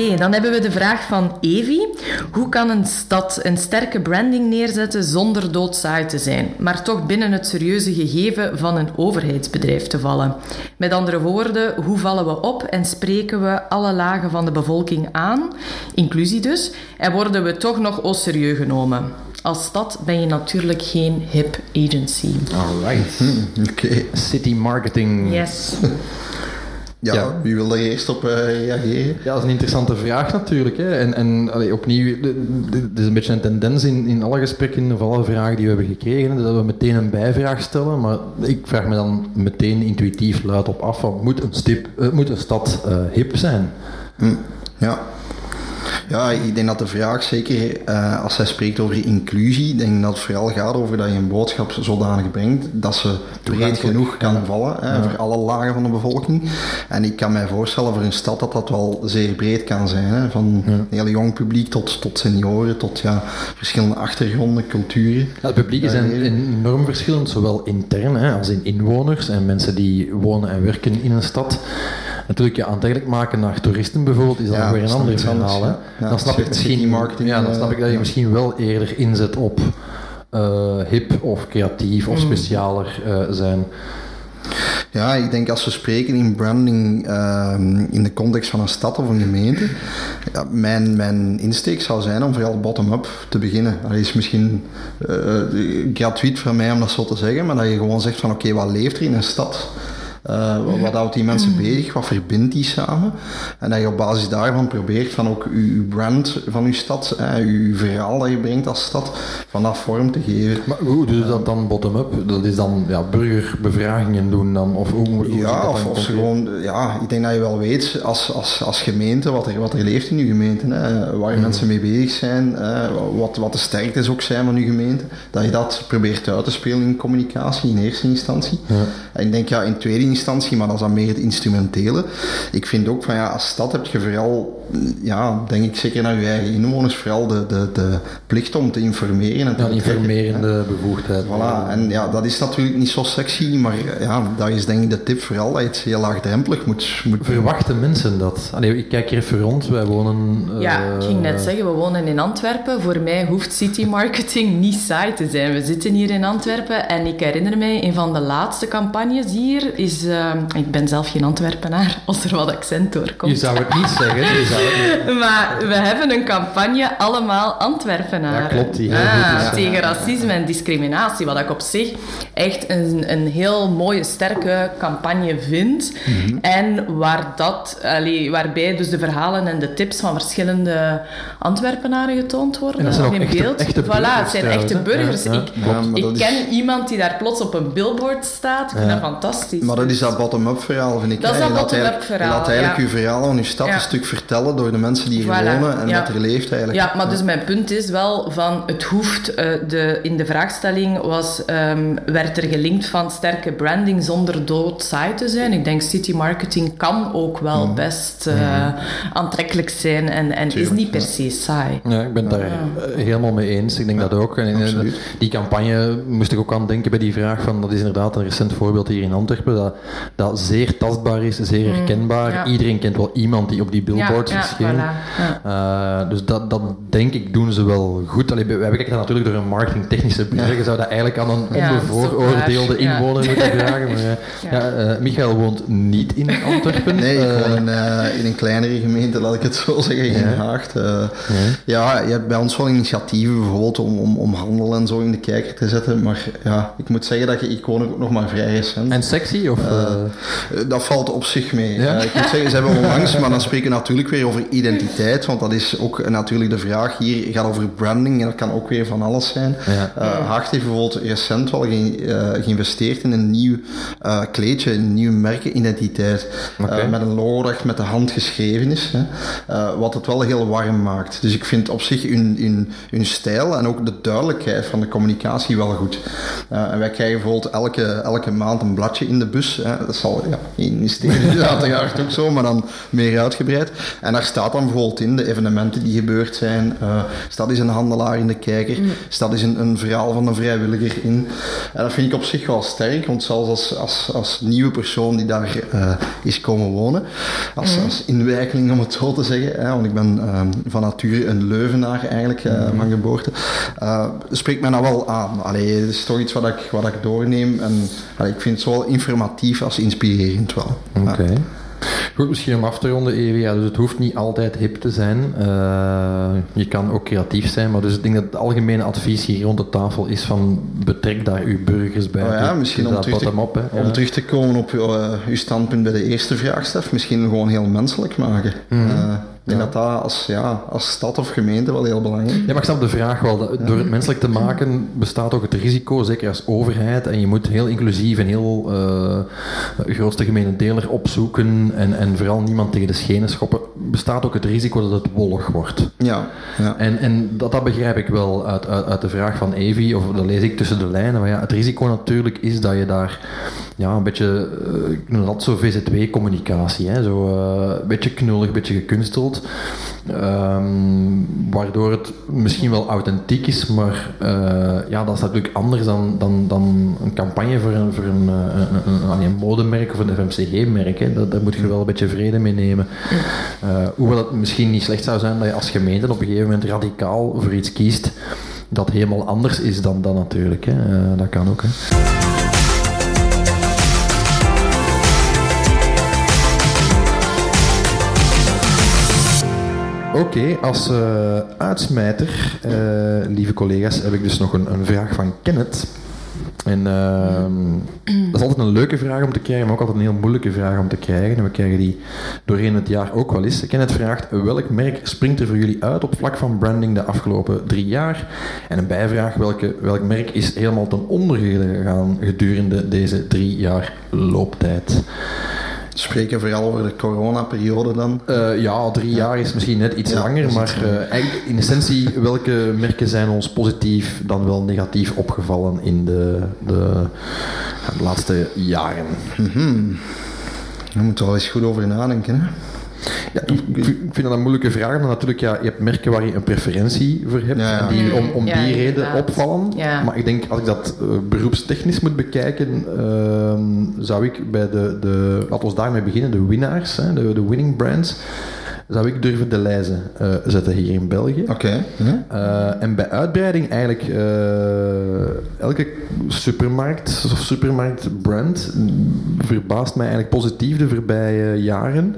C: Oké, dan hebben we de vraag van Evi. Hoe kan een stad een sterke branding neerzetten zonder doodsaai te zijn, maar toch binnen het serieuze gegeven van een overheidsbedrijf te vallen? Met andere woorden, hoe vallen we op en spreken we alle lagen van de bevolking aan, inclusie dus, en worden we toch nog au serieus genomen? Als stad ben je natuurlijk geen hip agency.
B: Alright. Oké. City marketing.
C: Yes.
A: Ja, wie wil daar eerst op uh, reageren?
B: Ja, dat is een interessante vraag natuurlijk. Hè. En, en allee, opnieuw, er is een beetje een tendens in, in alle gesprekken of alle vragen die we hebben gekregen, dat we meteen een bijvraag stellen. Maar ik vraag me dan meteen intuïtief luid op af, van, moet, een, stip, uh, moet een stad uh, hip zijn?
A: Hm, ja. Ja, ik denk dat de vraag, zeker uh, als hij spreekt over inclusie, denk dat het vooral gaat over dat je een boodschap zodanig brengt dat ze breed genoeg kan vallen hè, voor alle lagen van de bevolking. En ik kan mij voorstellen voor een stad dat dat wel zeer breed kan zijn. Hè, van ja. een heel jong publiek tot, tot senioren, tot ja, verschillende achtergronden, culturen.
B: Het publiek is enorm verschillend, zowel intern hè, als in inwoners en mensen die wonen en werken in een stad. Natuurlijk, je aantrekkelijk maken naar toeristen bijvoorbeeld is dan ja, weer een ander verhaal. Ja. dan snap ik misschien, marketing, ja, dan snap ik dat je misschien wel eerder inzet op uh, hip of creatief of mm. specialer uh, zijn.
A: Ja, ik denk als we spreken in branding uh, in de context van een stad of een gemeente, ja, mijn, mijn insteek zou zijn om vooral bottom-up te beginnen. Dat is misschien gratuit voor mij om dat zo te zeggen, maar dat je gewoon zegt van oké, okay, wat leeft er in een stad? Uh, wat houdt die mensen bezig? Wat verbindt die samen? En dat je op basis daarvan probeert van ook je brand van je stad, hè, je verhaal dat je brengt als stad, van dat vorm te geven.
B: Maar hoe doe je dat dan bottom-up? Dat is dan ja, burgerbevragingen doen dan? Of hoe, hoe
A: ja, of, of gewoon, ja, ik denk dat je wel weet als, als, als gemeente wat er, wat er leeft in je gemeente, hè, waar je mensen mee bezig zijn, hè, wat, wat de sterktes ook zijn van je gemeente, dat je dat probeert uit te spelen in communicatie in eerste instantie. Ja. En ik denk ja, in tweede instantie, maar dat is dan meer het instrumentele. Ik vind ook van ja, als stad heb je vooral, ja, denk ik zeker naar je eigen inwoners, vooral de, de, de plicht om te informeren. En
B: te ja, informerende bevoegdheid.
A: Voilà, en ja, dat is natuurlijk niet zo sexy, maar ja, dat is denk ik de tip vooral, dat je het heel laagdrempelig moet, moet
B: Verwachten mensen dat? Allee, ik kijk even rond, wij wonen...
C: Uh, ja, ik ging net zeggen, we wonen in Antwerpen. Voor mij hoeft city marketing niet saai te zijn. We zitten hier in Antwerpen en ik herinner mij, een van de laatste campagnes hier is uh, ik ben zelf geen Antwerpenaar, als er wat accent doorkomt.
B: Je zou het niet zeggen. Je zou het
C: niet. maar we hebben een campagne Allemaal Antwerpenaar.
B: Ja, klopt. Die
C: ah, tegen racisme en discriminatie. Wat ik op zich echt een, een heel mooie, sterke campagne vind. Mm -hmm. En waar dat, allee, waarbij dus de verhalen en de tips van verschillende Antwerpenaren getoond worden. En
B: dat zijn ook in echte, beeld. Echte
C: voilà, het zijn echte burgers. Ja, ja. Ik, ik ken iemand die daar plots op een billboard staat. Ik vind dat fantastisch
A: dat is dat bottom-up verhaal, vind ik.
C: Dat is dat bottom-up verhaal.
A: Je laat eigenlijk ja. je verhaal van je stad een stuk vertellen door de mensen die hier wonen en ja. wat er leeft eigenlijk.
C: Ja, maar dus mijn punt is wel van het hoeft, uh, de, in de vraagstelling was, um, werd er gelinkt van sterke branding zonder dood saai te zijn. Ik denk city marketing kan ook wel mm. best uh, mm. aantrekkelijk zijn en, en is niet per se saai.
B: Ja, ik ben het daar uh, helemaal mee eens. Ik denk dat ook. En in, die campagne moest ik ook aan denken bij die vraag van, dat is inderdaad een recent voorbeeld hier in Antwerpen, dat dat, zeer tastbaar is, zeer mm, herkenbaar. Iedereen kent wel iemand die op die billboards ja, verscheen. Uh, dus dat, dat denk ik doen ze wel goed. Allee, wij kijken dat natuurlijk door een marketingtechnische bril. Je zou dat eigenlijk aan een onbevooroordeelde inwoner moeten vragen. Maar, ja. Uh, Michael woont niet in Antwerpen.
A: Nee, ik woon in, uh, in, een kleinere gemeente, laat ik het zo zeggen, in Haagt. ja, je hebt bij ons wel initiatieven bijvoorbeeld om, om, om handel en zo in de kijker te zetten. Maar ja, ik moet zeggen dat je iconen ook nog maar vrij recent.
B: En sexy? Of, uh,
A: dat valt op zich mee. Ja? Ik moet zeggen, ze hebben onlangs, maar dan spreken we natuurlijk weer over identiteit, want dat is ook natuurlijk de vraag hier gaat over branding en dat kan ook weer van alles zijn. Ja. Haagt heeft bijvoorbeeld recent wel ge geïnvesteerd in een nieuw kleedje, een nieuwe merkenidentiteit, okay. met een logo dat met de hand geschreven is, hè, wat het wel heel warm maakt. Dus ik vind op zich hun, hun, hun stijl en ook de duidelijkheid van de communicatie wel goed. en wij krijgen bijvoorbeeld elke, elke maand een bladje in de bus Hè, dat zal ja, in steden uiteraard ook zo, maar dan meer uitgebreid. En daar staat dan bijvoorbeeld in de evenementen die gebeurd zijn. Uh, staat is een handelaar in de kijker. Mm. Staat is een, een verhaal van een vrijwilliger in. En dat vind ik op zich wel sterk, want zelfs als, als, als nieuwe persoon die daar uh, is komen wonen, als, mm. als inwijkeling om het zo te zeggen, hè, want ik ben uh, van nature een Leuvenaar eigenlijk, mm. van geboorte, spreekt mij nou wel aan. Allee, het is toch iets wat ik, wat ik doorneem en allee, ik vind het zowel informatief als inspirerend wel.
B: Oké. Goed, misschien om af te ronden, dus het hoeft niet altijd hip te zijn. Uh, je kan ook creatief zijn. Maar dus ik denk dat het algemene advies hier rond de tafel is van betrek daar uw burgers bij. Oh
A: ja, misschien om terug, te, op, om terug te komen op uh, uw standpunt bij de eerste vraagstaf. Misschien gewoon heel menselijk maken. Mm -hmm. Ik denk dat dat als, ja, als stad of gemeente wel heel belangrijk is.
B: Ja, maar ik snap de vraag wel. Door het menselijk te maken bestaat ook het risico, zeker als overheid, en je moet heel inclusief en heel uh, grootste gemene deler opzoeken en, en vooral niemand tegen de schenen schoppen, bestaat ook het risico dat het wollig wordt.
A: Ja. ja.
B: En, en dat, dat begrijp ik wel uit, uit, uit de vraag van Evi, of dat lees ik tussen de lijnen. Maar ja, het risico natuurlijk is dat je daar ja, een beetje, uh, ik noem dat zo VZW-communicatie, hè, zo uh, een beetje knullig, een beetje gekunsteld, um, waardoor het misschien wel authentiek is, maar uh, ja, dat is natuurlijk anders dan, dan, dan een campagne voor een, voor een, een, een, een modemerk of een FMCG-merk. Daar moet je wel een beetje vrede mee nemen. hoewel het misschien niet slecht zou zijn dat je als gemeente op een gegeven moment radicaal voor iets kiest dat helemaal anders is dan dat natuurlijk. Hè. dat kan ook. Hè. Oké, als uh, uitsmijter, uh, lieve collega's, heb ik dus nog een, een vraag van Kenneth. En uh, dat is altijd een leuke vraag om te krijgen, maar ook altijd een heel moeilijke vraag om te krijgen. En we krijgen die doorheen het jaar ook wel eens. Kenneth vraagt, welk merk springt er voor jullie uit op vlak van branding de afgelopen drie jaar? En een bijvraag, welke, welk merk is helemaal ten onder gegaan gedurende deze drie jaar looptijd?
A: Spreken vooral over de coronaperiode dan?
B: Uh, ja, drie jaar is misschien net iets langer, maar uh, eigenlijk in essentie, welke merken zijn ons positief dan wel negatief opgevallen in de, de, de laatste jaren?
A: Mm -hmm. Daar moeten we wel eens goed over nadenken. Hè?
B: Ja, ik, vind dat een moeilijke vraag, maar natuurlijk, ja, je hebt merken waar je een preferentie voor hebt, en die om, om die reden opvallen. Maar ik denk, als ik dat uh, beroepstechnisch moet bekijken, uh, zou ik bij de, de, laten we daarmee beginnen, de winnaars, hè, de, de winning brands, zou ik durven de lijzen uh, zetten hier in België.
A: Oké.
B: Uh, en bij uitbreiding eigenlijk uh, elke supermarkt of supermarktbrand verbaast mij eigenlijk positief de voorbije jaren.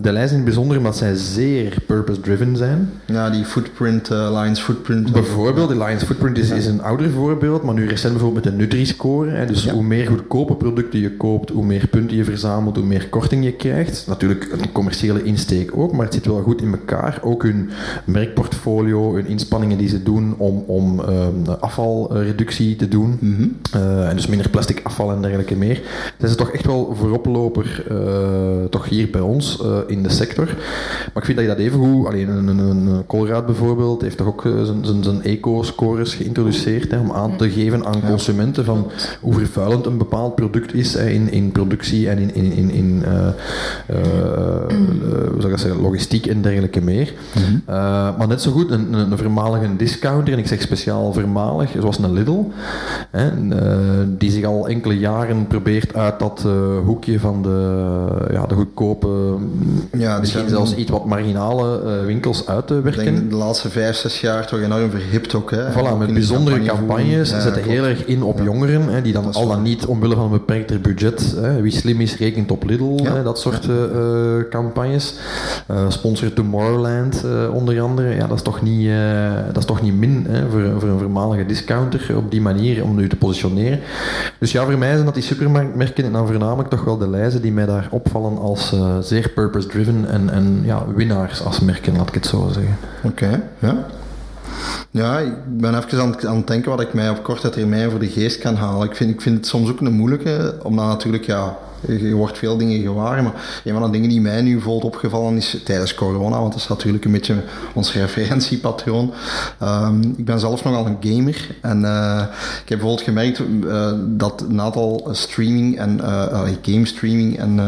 B: de lijzen in het bijzonder omdat zij zeer purpose-driven zijn.
A: Ja, die footprint, Lions Footprint.
B: Bijvoorbeeld, de Lions Footprint is, is, een ouder voorbeeld, maar nu recent bijvoorbeeld met de Nutri-score. Dus hoe meer goedkope producten je koopt, hoe meer punten je verzamelt, hoe meer korting je krijgt. Natuurlijk een commerciële insteek ook, maar het zit wel goed in elkaar. Ook hun merkportfolio, hun inspanningen die ze doen om, om uh, afvalreductie te doen. Mhm. Eh, en dus minder plastic afval en dergelijke meer. Zijn ze toch echt wel vooroploper, uh, toch hier bij ons uh, in de sector. Maar ik vind dat je dat even goed, alleen een, een, een Colruyt bijvoorbeeld, heeft toch ook zijn, zijn eco-scores geïntroduceerd hè, om aan te geven aan consumenten van hoe vervuilend een bepaald product is hè, in, in productie en in, in, in, in eh, hoe zou ik zeggen, logistiek en dergelijke meer. Mhm. Eh, maar net zo goed een, een, een vermalige discounter, en ik zeg speciaal vermalig, zoals een Lidl, hè, eh, die zich al enkele jaren probeert uit dat hoekje van de, ja, de goedkope, ja, misschien zelfs iets wat marginale winkels uit te werken. Ik
A: denk de laatste vijf, zes jaar toch enorm verhipt ook. Hè?
B: Voilà, met bijzondere campagnes. Ze zetten heel erg in op jongeren, hè, die dan al dan niet omwille van een beperkter budget, hè, wie slim is, rekent op Lidl, hè, dat soort campagnes. Uh, sponsor Tomorrowland uh, onder andere. Ja, dat is toch niet, uh, dat is toch niet min hè, voor, voor een voormalige discounter op die manier om nu te positioneren. Dus ja, voor mij zijn dat die supermarktmerken en dan voornamelijk toch wel de lijzen die mij daar opvallen als zeer purpose-driven en, en ja, winnaars als merken, laat ik het zo zeggen.
A: Oké, ja. Ja, ik ben even aan het, aan het, denken wat ik mij op korte termijn voor de geest kan halen. Ik vind, ik vind het soms ook een moeilijke, omdat natuurlijk, ja, je wordt veel dingen gewaar. Maar een van de dingen die mij nu bijvoorbeeld opgevallen is tijdens corona, want dat is natuurlijk een beetje ons referentiepatroon. Um, ik ben zelf nogal een gamer en uh, ik heb bijvoorbeeld gemerkt uh, dat een aantal streaming en uh, game streaming en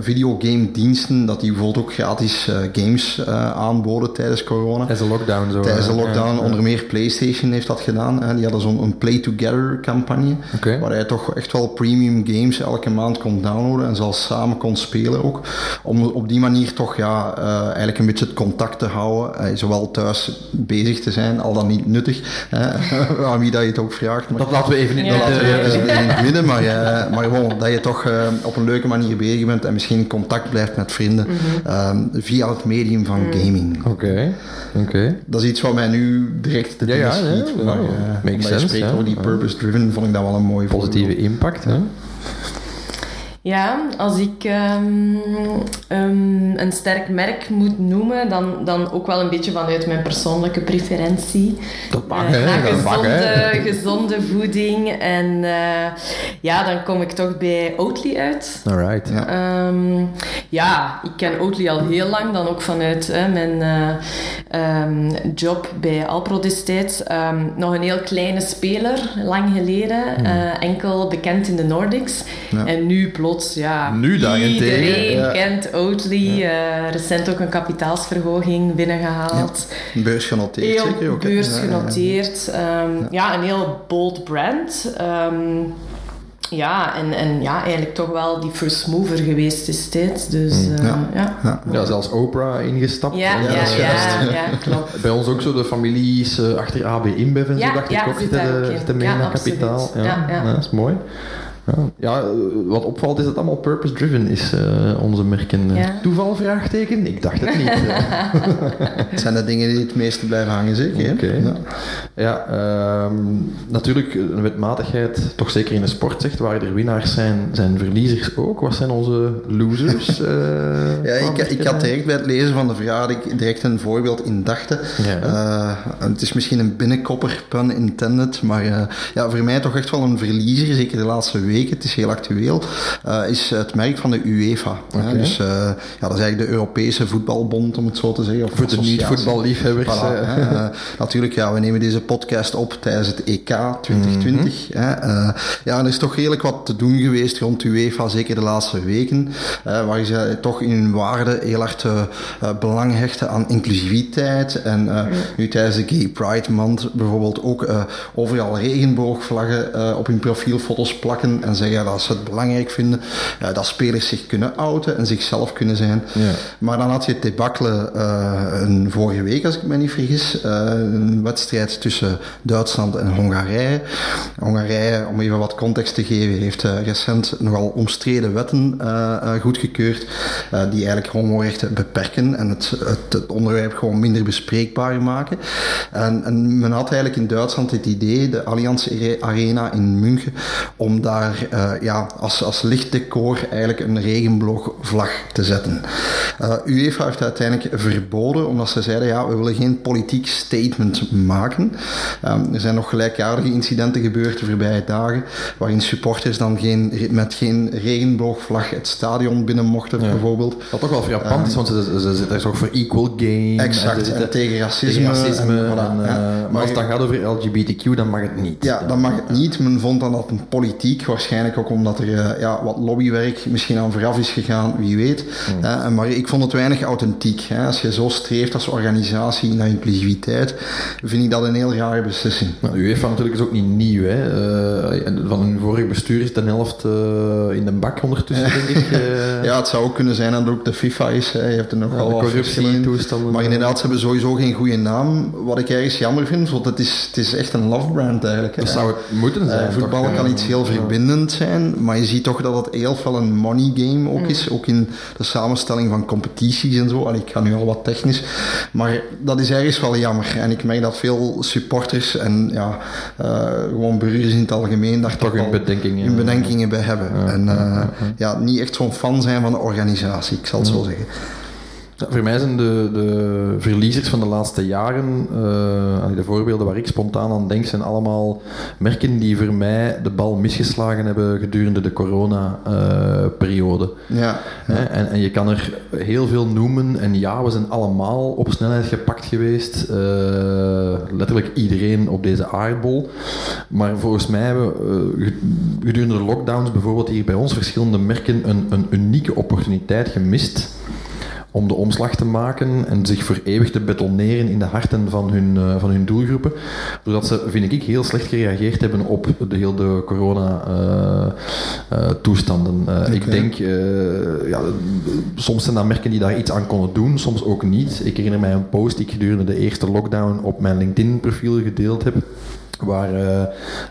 A: videogame diensten, dat die bijvoorbeeld ook gratis games aanboden tijdens corona.
B: Tijdens de lockdown zo.
A: Tijdens de lockdown, onder meer PlayStation heeft dat gedaan. Hè. Die hadden zo'n Play Together campagne, okay. waar je toch echt wel premium games elke maand kon downloaden en zelfs samen kon spelen ook. Om op die manier toch ja, uh, eigenlijk een beetje het contact te houden, uh, zowel thuis bezig te zijn, al dan niet nuttig, aan wie dat je het ook vraagt.
B: Maar, dat laten we even niet, ja.
A: even in het midden, maar, uh, maar gewoon dat je toch op een leuke manier bezig bent en misschien in contact blijft met vrienden mm -hmm. via het medium van mm. gaming.
B: Oké. Okay. Okay.
A: Dat is iets wat mij nu direct te ja, ja, schiet. Ja, maar, uh,
B: je spreekt
A: ja. over die purpose-driven, vond ik dat wel een mooi
B: Positieve impact, hè?
C: Ja, als ik um, um, een sterk merk moet noemen, dan, dan ook wel een beetje vanuit mijn persoonlijke preferentie.
B: Dat mag, uh, hè?
C: gezonde, gezonde voeding. En uh, ja, dan kom ik toch bij Oatly uit.
B: Alright.
C: Ja. Um, ja, ik ken Oatly al heel lang, dan ook vanuit mijn uh, job bij Alpro destijds. nog een heel kleine speler, lang geleden. Hmm. enkel bekend in de Nordics. Ja. En nu plots ja,
B: nu
C: iedereen
B: ja.
C: kent Oatly. Uh, recent ook een kapitaalsverhoging binnengehaald.
A: Ja. Beursgenoteerd heel zeker ook.
C: Beursgenoteerd. Um, ja, een heel bold brand. Um, ja, en, en ja, eigenlijk toch wel die first mover geweest destijds. Dus, uh, ja.
B: Ja. ja. zelfs Oprah ingestapt.
C: Ja, ja, ja, ja, klopt.
B: Bij ons ook zo de families uh, achter AB InBev en zo, dacht ik ook, te, te mee naar kapitaal. Ja, ja, dat is mooi. Ja, wat opvalt is dat het allemaal purpose-driven is, uh, onze merken. Ja. Toeval? Vraagteken? Ik dacht het niet.
A: het zijn de dingen die het meeste blijven hangen, zeker.
B: Okay. Ja, ja um, natuurlijk, een wetmatigheid, toch zeker in de sport zegt, waar er winnaars zijn, zijn verliezers ook. Wat zijn onze losers? Uh,
A: ja, ik, ik, had direct bij het lezen van de vraag direct een voorbeeld in dachten. Ja. Uh, het is misschien een binnenkopper, pun intended, maar ja, voor mij toch echt wel een verliezer, zeker de laatste week het is heel actueel, uh, is het merk van de UEFA. Okay. Dus uh, ja, dat is eigenlijk de Europese voetbalbond, om het zo te zeggen. Of
B: Voor de niet-voetballiefhebbers.
A: Voilà, uh, natuurlijk, ja, we nemen deze podcast op tijdens het EK 2020. Mm -hmm. ja, er is toch redelijk wat te doen geweest rond UEFA, zeker de laatste weken, waar ze toch in hun waarde heel hard belang hechten aan inclusiviteit. En nu tijdens de Gay Pride Month bijvoorbeeld ook overal regenboogvlaggen op hun profielfoto's plakken en zeggen dat ze het belangrijk vinden uh, dat spelers zich kunnen outen en zichzelf kunnen zijn. Ja. Maar dan had je het debakkelen uh, een vorige week, als ik me niet vergis, uh, een wedstrijd tussen Duitsland en Hongarije. Hongarije, om even wat context te geven, heeft recent nogal omstreden wetten goedgekeurd die eigenlijk homorechten beperken en het, het, het, onderwerp gewoon minder bespreekbaar maken. En, en men had eigenlijk in Duitsland het idee, de Allianz Arena in München, om daar uh, ja, als, als lichtdecor eigenlijk een regenboogvlag te zetten. Uh, UEFA heeft uiteindelijk verboden, omdat ze zeiden, ja, we willen geen politiek statement maken. Um, er zijn nog gelijkaardige incidenten gebeurd de voorbije dagen, waarin supporters dan geen, met geen regenboogvlag het stadion binnen mochten, ja. bijvoorbeeld.
B: Wat toch wel frappant is, want ze, ze, zitten toch voor equal game.
A: Exact, en, tegen racisme. Tegen
B: racisme en, voilà, en, uh, maar als het dan gaat over LGBTQ, dan mag het niet.
A: Ja, dan mag het niet. Men vond dan dat een politiek waarschijnlijk ook omdat er uh, ja, wat lobbywerk misschien aan vooraf is gegaan, wie weet. Mm. Uh, maar ik vond het weinig authentiek. Hè. Als je zo streeft als organisatie naar inclusiviteit, vind ik dat een heel rare beslissing.
B: Nou, UEFA natuurlijk is ook niet nieuw. Hè. Uh, van hun vorige bestuur is de helft in de bak ondertussen, denk ik.
A: ja, het zou ook kunnen zijn dat het ook de FIFA is. Hè. Je hebt er nog wel wat
B: toestanden.
A: Maar inderdaad, ze hebben sowieso geen goede naam. Wat ik ergens jammer vind, want het is, het is echt een love brand eigenlijk.
B: Dat zou het moeten zijn.
A: voetbal kan iets heel zijn, maar je ziet toch dat het heel veel een money game ook is, ook in de samenstelling van competities en zo. Allee, ik ga nu al wat technisch, maar dat is ergens wel jammer. En ik merk dat veel supporters en ja, uh, gewoon burgers in het algemeen daar
B: toch hun bedenkingen,
A: hun bedenkingen bij hebben. Ja, en uh, ja, niet echt zo'n fan zijn van de organisatie, ik zal het zo zeggen.
B: Voor mij zijn de, de verliezers van de laatste jaren, uh, de voorbeelden waar ik spontaan aan denk, zijn allemaal merken die voor mij de bal misgeslagen hebben gedurende de corona-periode.
A: ja,
B: En, en, je kan er heel veel noemen en ja, we zijn allemaal op snelheid gepakt geweest. Uh, letterlijk iedereen op deze aardbol. Maar volgens mij hebben uh, gedurende de lockdowns bijvoorbeeld hier bij ons verschillende merken een, een unieke opportuniteit gemist om de omslag te maken en zich voor eeuwig te betoneren in de harten van hun, uh, van hun doelgroepen. Doordat ze, vind ik, heel slecht gereageerd hebben op de hele corona-toestanden. Uh, uh, okay. Ik denk, ja, soms zijn dat merken die daar iets aan konden doen, soms ook niet. Ik herinner mij een post die ik gedurende de eerste lockdown op mijn LinkedIn-profiel gedeeld heb waar uh,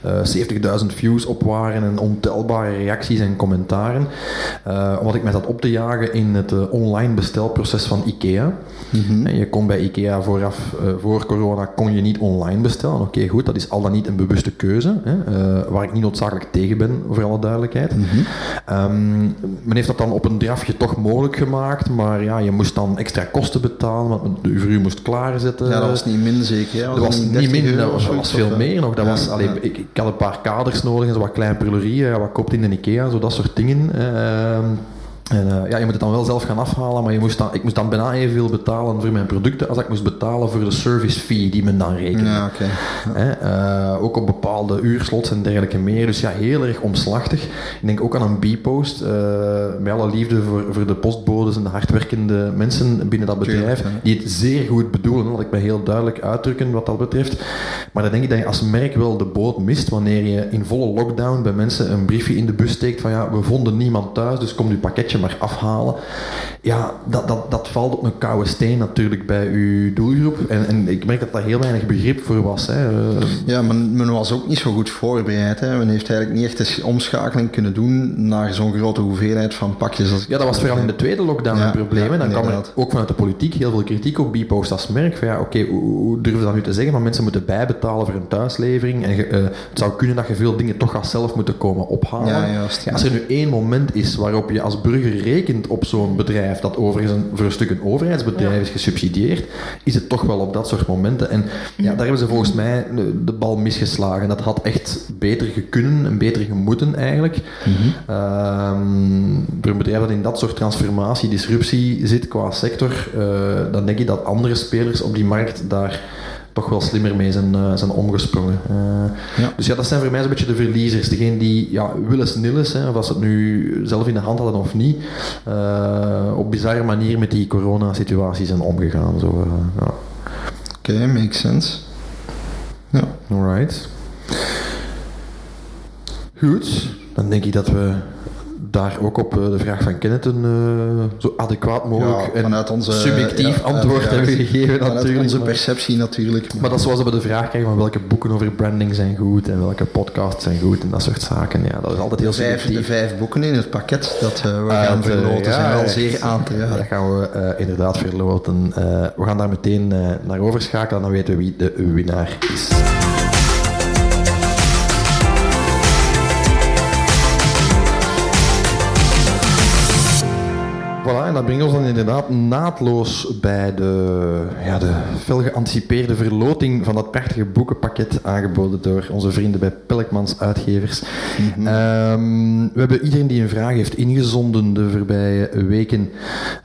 B: uh, 70.000 views op waren en ontelbare reacties en commentaren. Uh, omdat ik mij zat op te jagen in het online bestelproces van IKEA. Mm Je kon bij IKEA vooraf, voor corona, kon je niet online bestellen. Oké, goed, dat is al dan niet een bewuste keuze, hè, waar ik niet noodzakelijk tegen ben, voor alle duidelijkheid. Mm -hmm. um, men heeft dat dan op een drafje toch mogelijk gemaakt, maar ja, je moest dan extra kosten betalen, want de u moest klaarzetten.
A: Ja, dat was niet min zeker.
B: Dat was niet min, dat was, was veel meer nog. Dat ja, was, allee, ik, ik, had een paar kaders nodig, zo wat klein prulerie, wat koopt in de Ikea, zo dat soort dingen. Uh, en uh, ja, je moet het dan wel zelf gaan afhalen, maar je moest dan, ik moest dan bijna evenveel betalen voor mijn producten als ik moest betalen voor de service fee die men dan rekende.
A: Ja, okay.
B: ja. uh, ook op bepaalde uurslots en dergelijke meer. Dus ja, heel erg omslachtig. Ik denk ook aan een B-post. Uh, met alle liefde voor, voor de postbodes en de hardwerkende mensen binnen dat bedrijf, Tuurlijk, die het zeer goed bedoelen. Dat ik me heel duidelijk uitdrukken wat dat betreft. Maar dan denk ik dat je als merk wel de boot mist wanneer je in volle lockdown bij mensen een briefje in de bus steekt van ja, we vonden niemand thuis, dus kom uw pakketje maar afhalen. Ja, dat, dat, dat valt op een koude steen natuurlijk bij uw doelgroep. En, en ik merk dat daar heel weinig begrip voor was. Hè.
A: Ja, men, men was ook niet zo goed voorbereid. Hè. Men heeft eigenlijk niet echt een omschakeling kunnen doen naar zo'n grote hoeveelheid van pakjes. Als
B: ja, dat was vooral in de tweede lockdown ja, een probleem. Ja, dan kwam er ook vanuit de politiek heel veel kritiek op Bpost als merk. Van ja, oké, okay, hoe, hoe durven dat nu te zeggen? Maar mensen moeten bijbetalen voor een thuislevering. En uh, het zou kunnen dat je veel dingen toch als zelf moeten komen ophalen.
A: Ja, juist,
B: ja. Als er nu één moment is waarop je als burger rekent op zo'n bedrijf, dat overigens een, voor een stuk een overheidsbedrijf ja. is gesubsidieerd, is het toch wel op dat soort momenten. En ja, daar hebben ze volgens mij de, de bal misgeslagen. Dat had echt beter gekunnen en beter gemoeten eigenlijk. Mm -hmm. um, voor een bedrijf dat in dat soort transformatie, disruptie zit qua sector, uh, dan denk ik dat andere spelers op die markt daar toch wel slimmer mee zijn, uh, zijn omgesprongen. Uh, ja. Dus ja, dat zijn voor mij zo'n beetje de verliezers. Degene die ja, willen nilles, hè, of als ze het nu zelf in de hand hadden of niet, uh, op bizarre manier met die coronasituatie zijn omgegaan. Zo, ja.
A: Oké, okay, makes sense. Ja.
B: Alright. Goed, dan denk ik dat we daar ook op eh, de vraag van Kenneth een uh, zo adequaat mogelijk
A: ja, vanuit onze,
B: subjectief
A: ja,
B: antwoord ja, hebben gegeven.
A: Vanuit
B: natuurlijk,
A: onze perceptie natuurlijk.
B: Maar, maar dat is zoals we de vraag krijgen van welke boeken over branding zijn goed en welke podcasts zijn goed en dat soort zaken. Ja, dat is altijd heel
A: vijf,
B: subjectief.
A: De vijf boeken in het pakket dat uh, we gaan verloten zijn wel zeer aan te raden.
B: Dat gaan we uh, inderdaad verloten. we gaan daar meteen naar overschakelen en dan weten we wie de winnaar is. Brengt ons dan inderdaad naadloos bij de, ja, de fel geanticipeerde verloting van dat prachtige boekenpakket aangeboden door onze vrienden bij Pelkmans Uitgevers. Mm -hmm. um, we hebben iedereen die een vraag heeft ingezonden de voorbije weken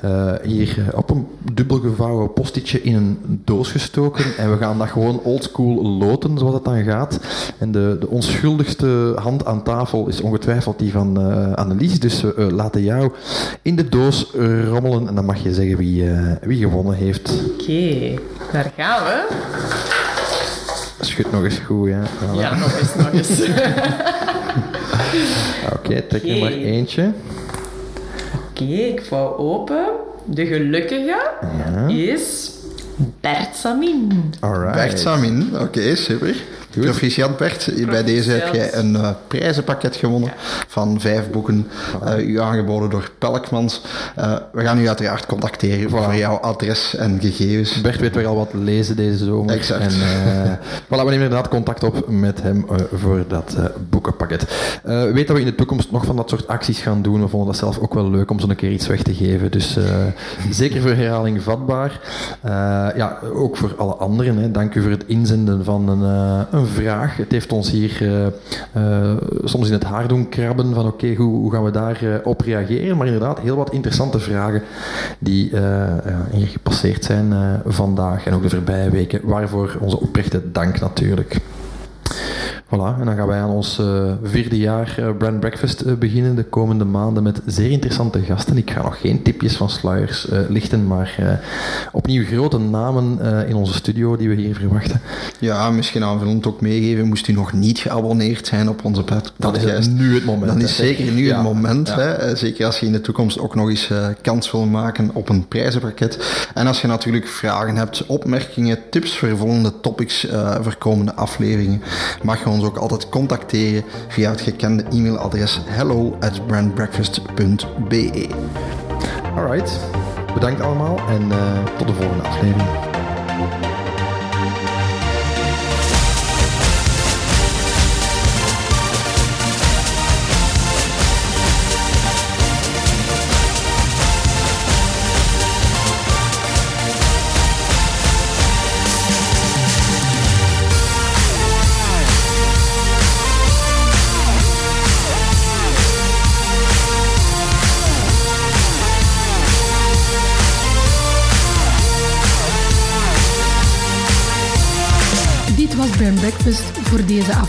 B: uh, hier op een dubbelgevouwen postitje in een doos gestoken en we gaan dat gewoon oldschool loten, zoals het dan gaat. En de, de onschuldigste hand aan tafel is ongetwijfeld die van uh, Annelies, dus we uh, laten jou in de doos rommelen en dan mag je zeggen wie, uh, wie gewonnen heeft.
C: Oké, okay, daar gaan we.
B: Schud nog eens goed, ja.
C: Voilà. Ja, nog eens, nog eens.
B: Oké, okay, trek okay. er maar eentje.
C: Oké, okay, ik vouw open. De gelukkige ja. is Bert Samin.
B: Alright.
A: Bert Samin, oké, super. Goed. Proficiat Bert, bij deze heb jij een uh, prijzenpakket gewonnen van vijf boeken, uh, u aangeboden door Pelkmans. Uh, we gaan u uiteraard contacteren voor jouw adres en gegevens.
B: Bert weet wel al wat lezen deze zomer.
A: Exact.
B: En voilà, we nemen inderdaad contact op met hem voor dat boekenpakket. weet dat we in de toekomst nog van dat soort acties gaan doen. We vonden dat zelf ook wel leuk om zo'n keer iets weg te geven. Dus zeker voor herhaling vatbaar. ja, ook voor alle anderen. Hè. Dank u voor het inzenden van een, vraag. Het heeft ons hier uh, uh, soms in het haar doen krabben van oké, hoe, hoe, gaan we daarop uh, op reageren? Maar inderdaad, heel wat interessante vragen die hier gepasseerd zijn vandaag en ook de voorbije weken. Waarvoor onze oprechte dank natuurlijk. Voilà, en dan gaan wij aan ons uh, vierde jaar uh, Brand Breakfast uh, beginnen de komende maanden met zeer interessante gasten. Ik ga nog geen tipjes van sluiers lichten, maar opnieuw grote namen in onze studio die we hier verwachten.
A: Ja, misschien aanvullend ook meegeven, moest u nog niet geabonneerd zijn op onze podcast.
B: Dat is nu het moment.
A: Dan is zeker nu het moment. Ja. Hè? Zeker als je in de toekomst ook nog eens kans wil maken op een prijzenpakket. En als je natuurlijk vragen hebt, opmerkingen, tips voor volgende topics voor komende afleveringen, mag je ons ook altijd contacteren via het gekende e-mailadres hello at brandbreakfast.be.
B: Alright, bedankt allemaal en uh, tot de volgende
D: aflevering.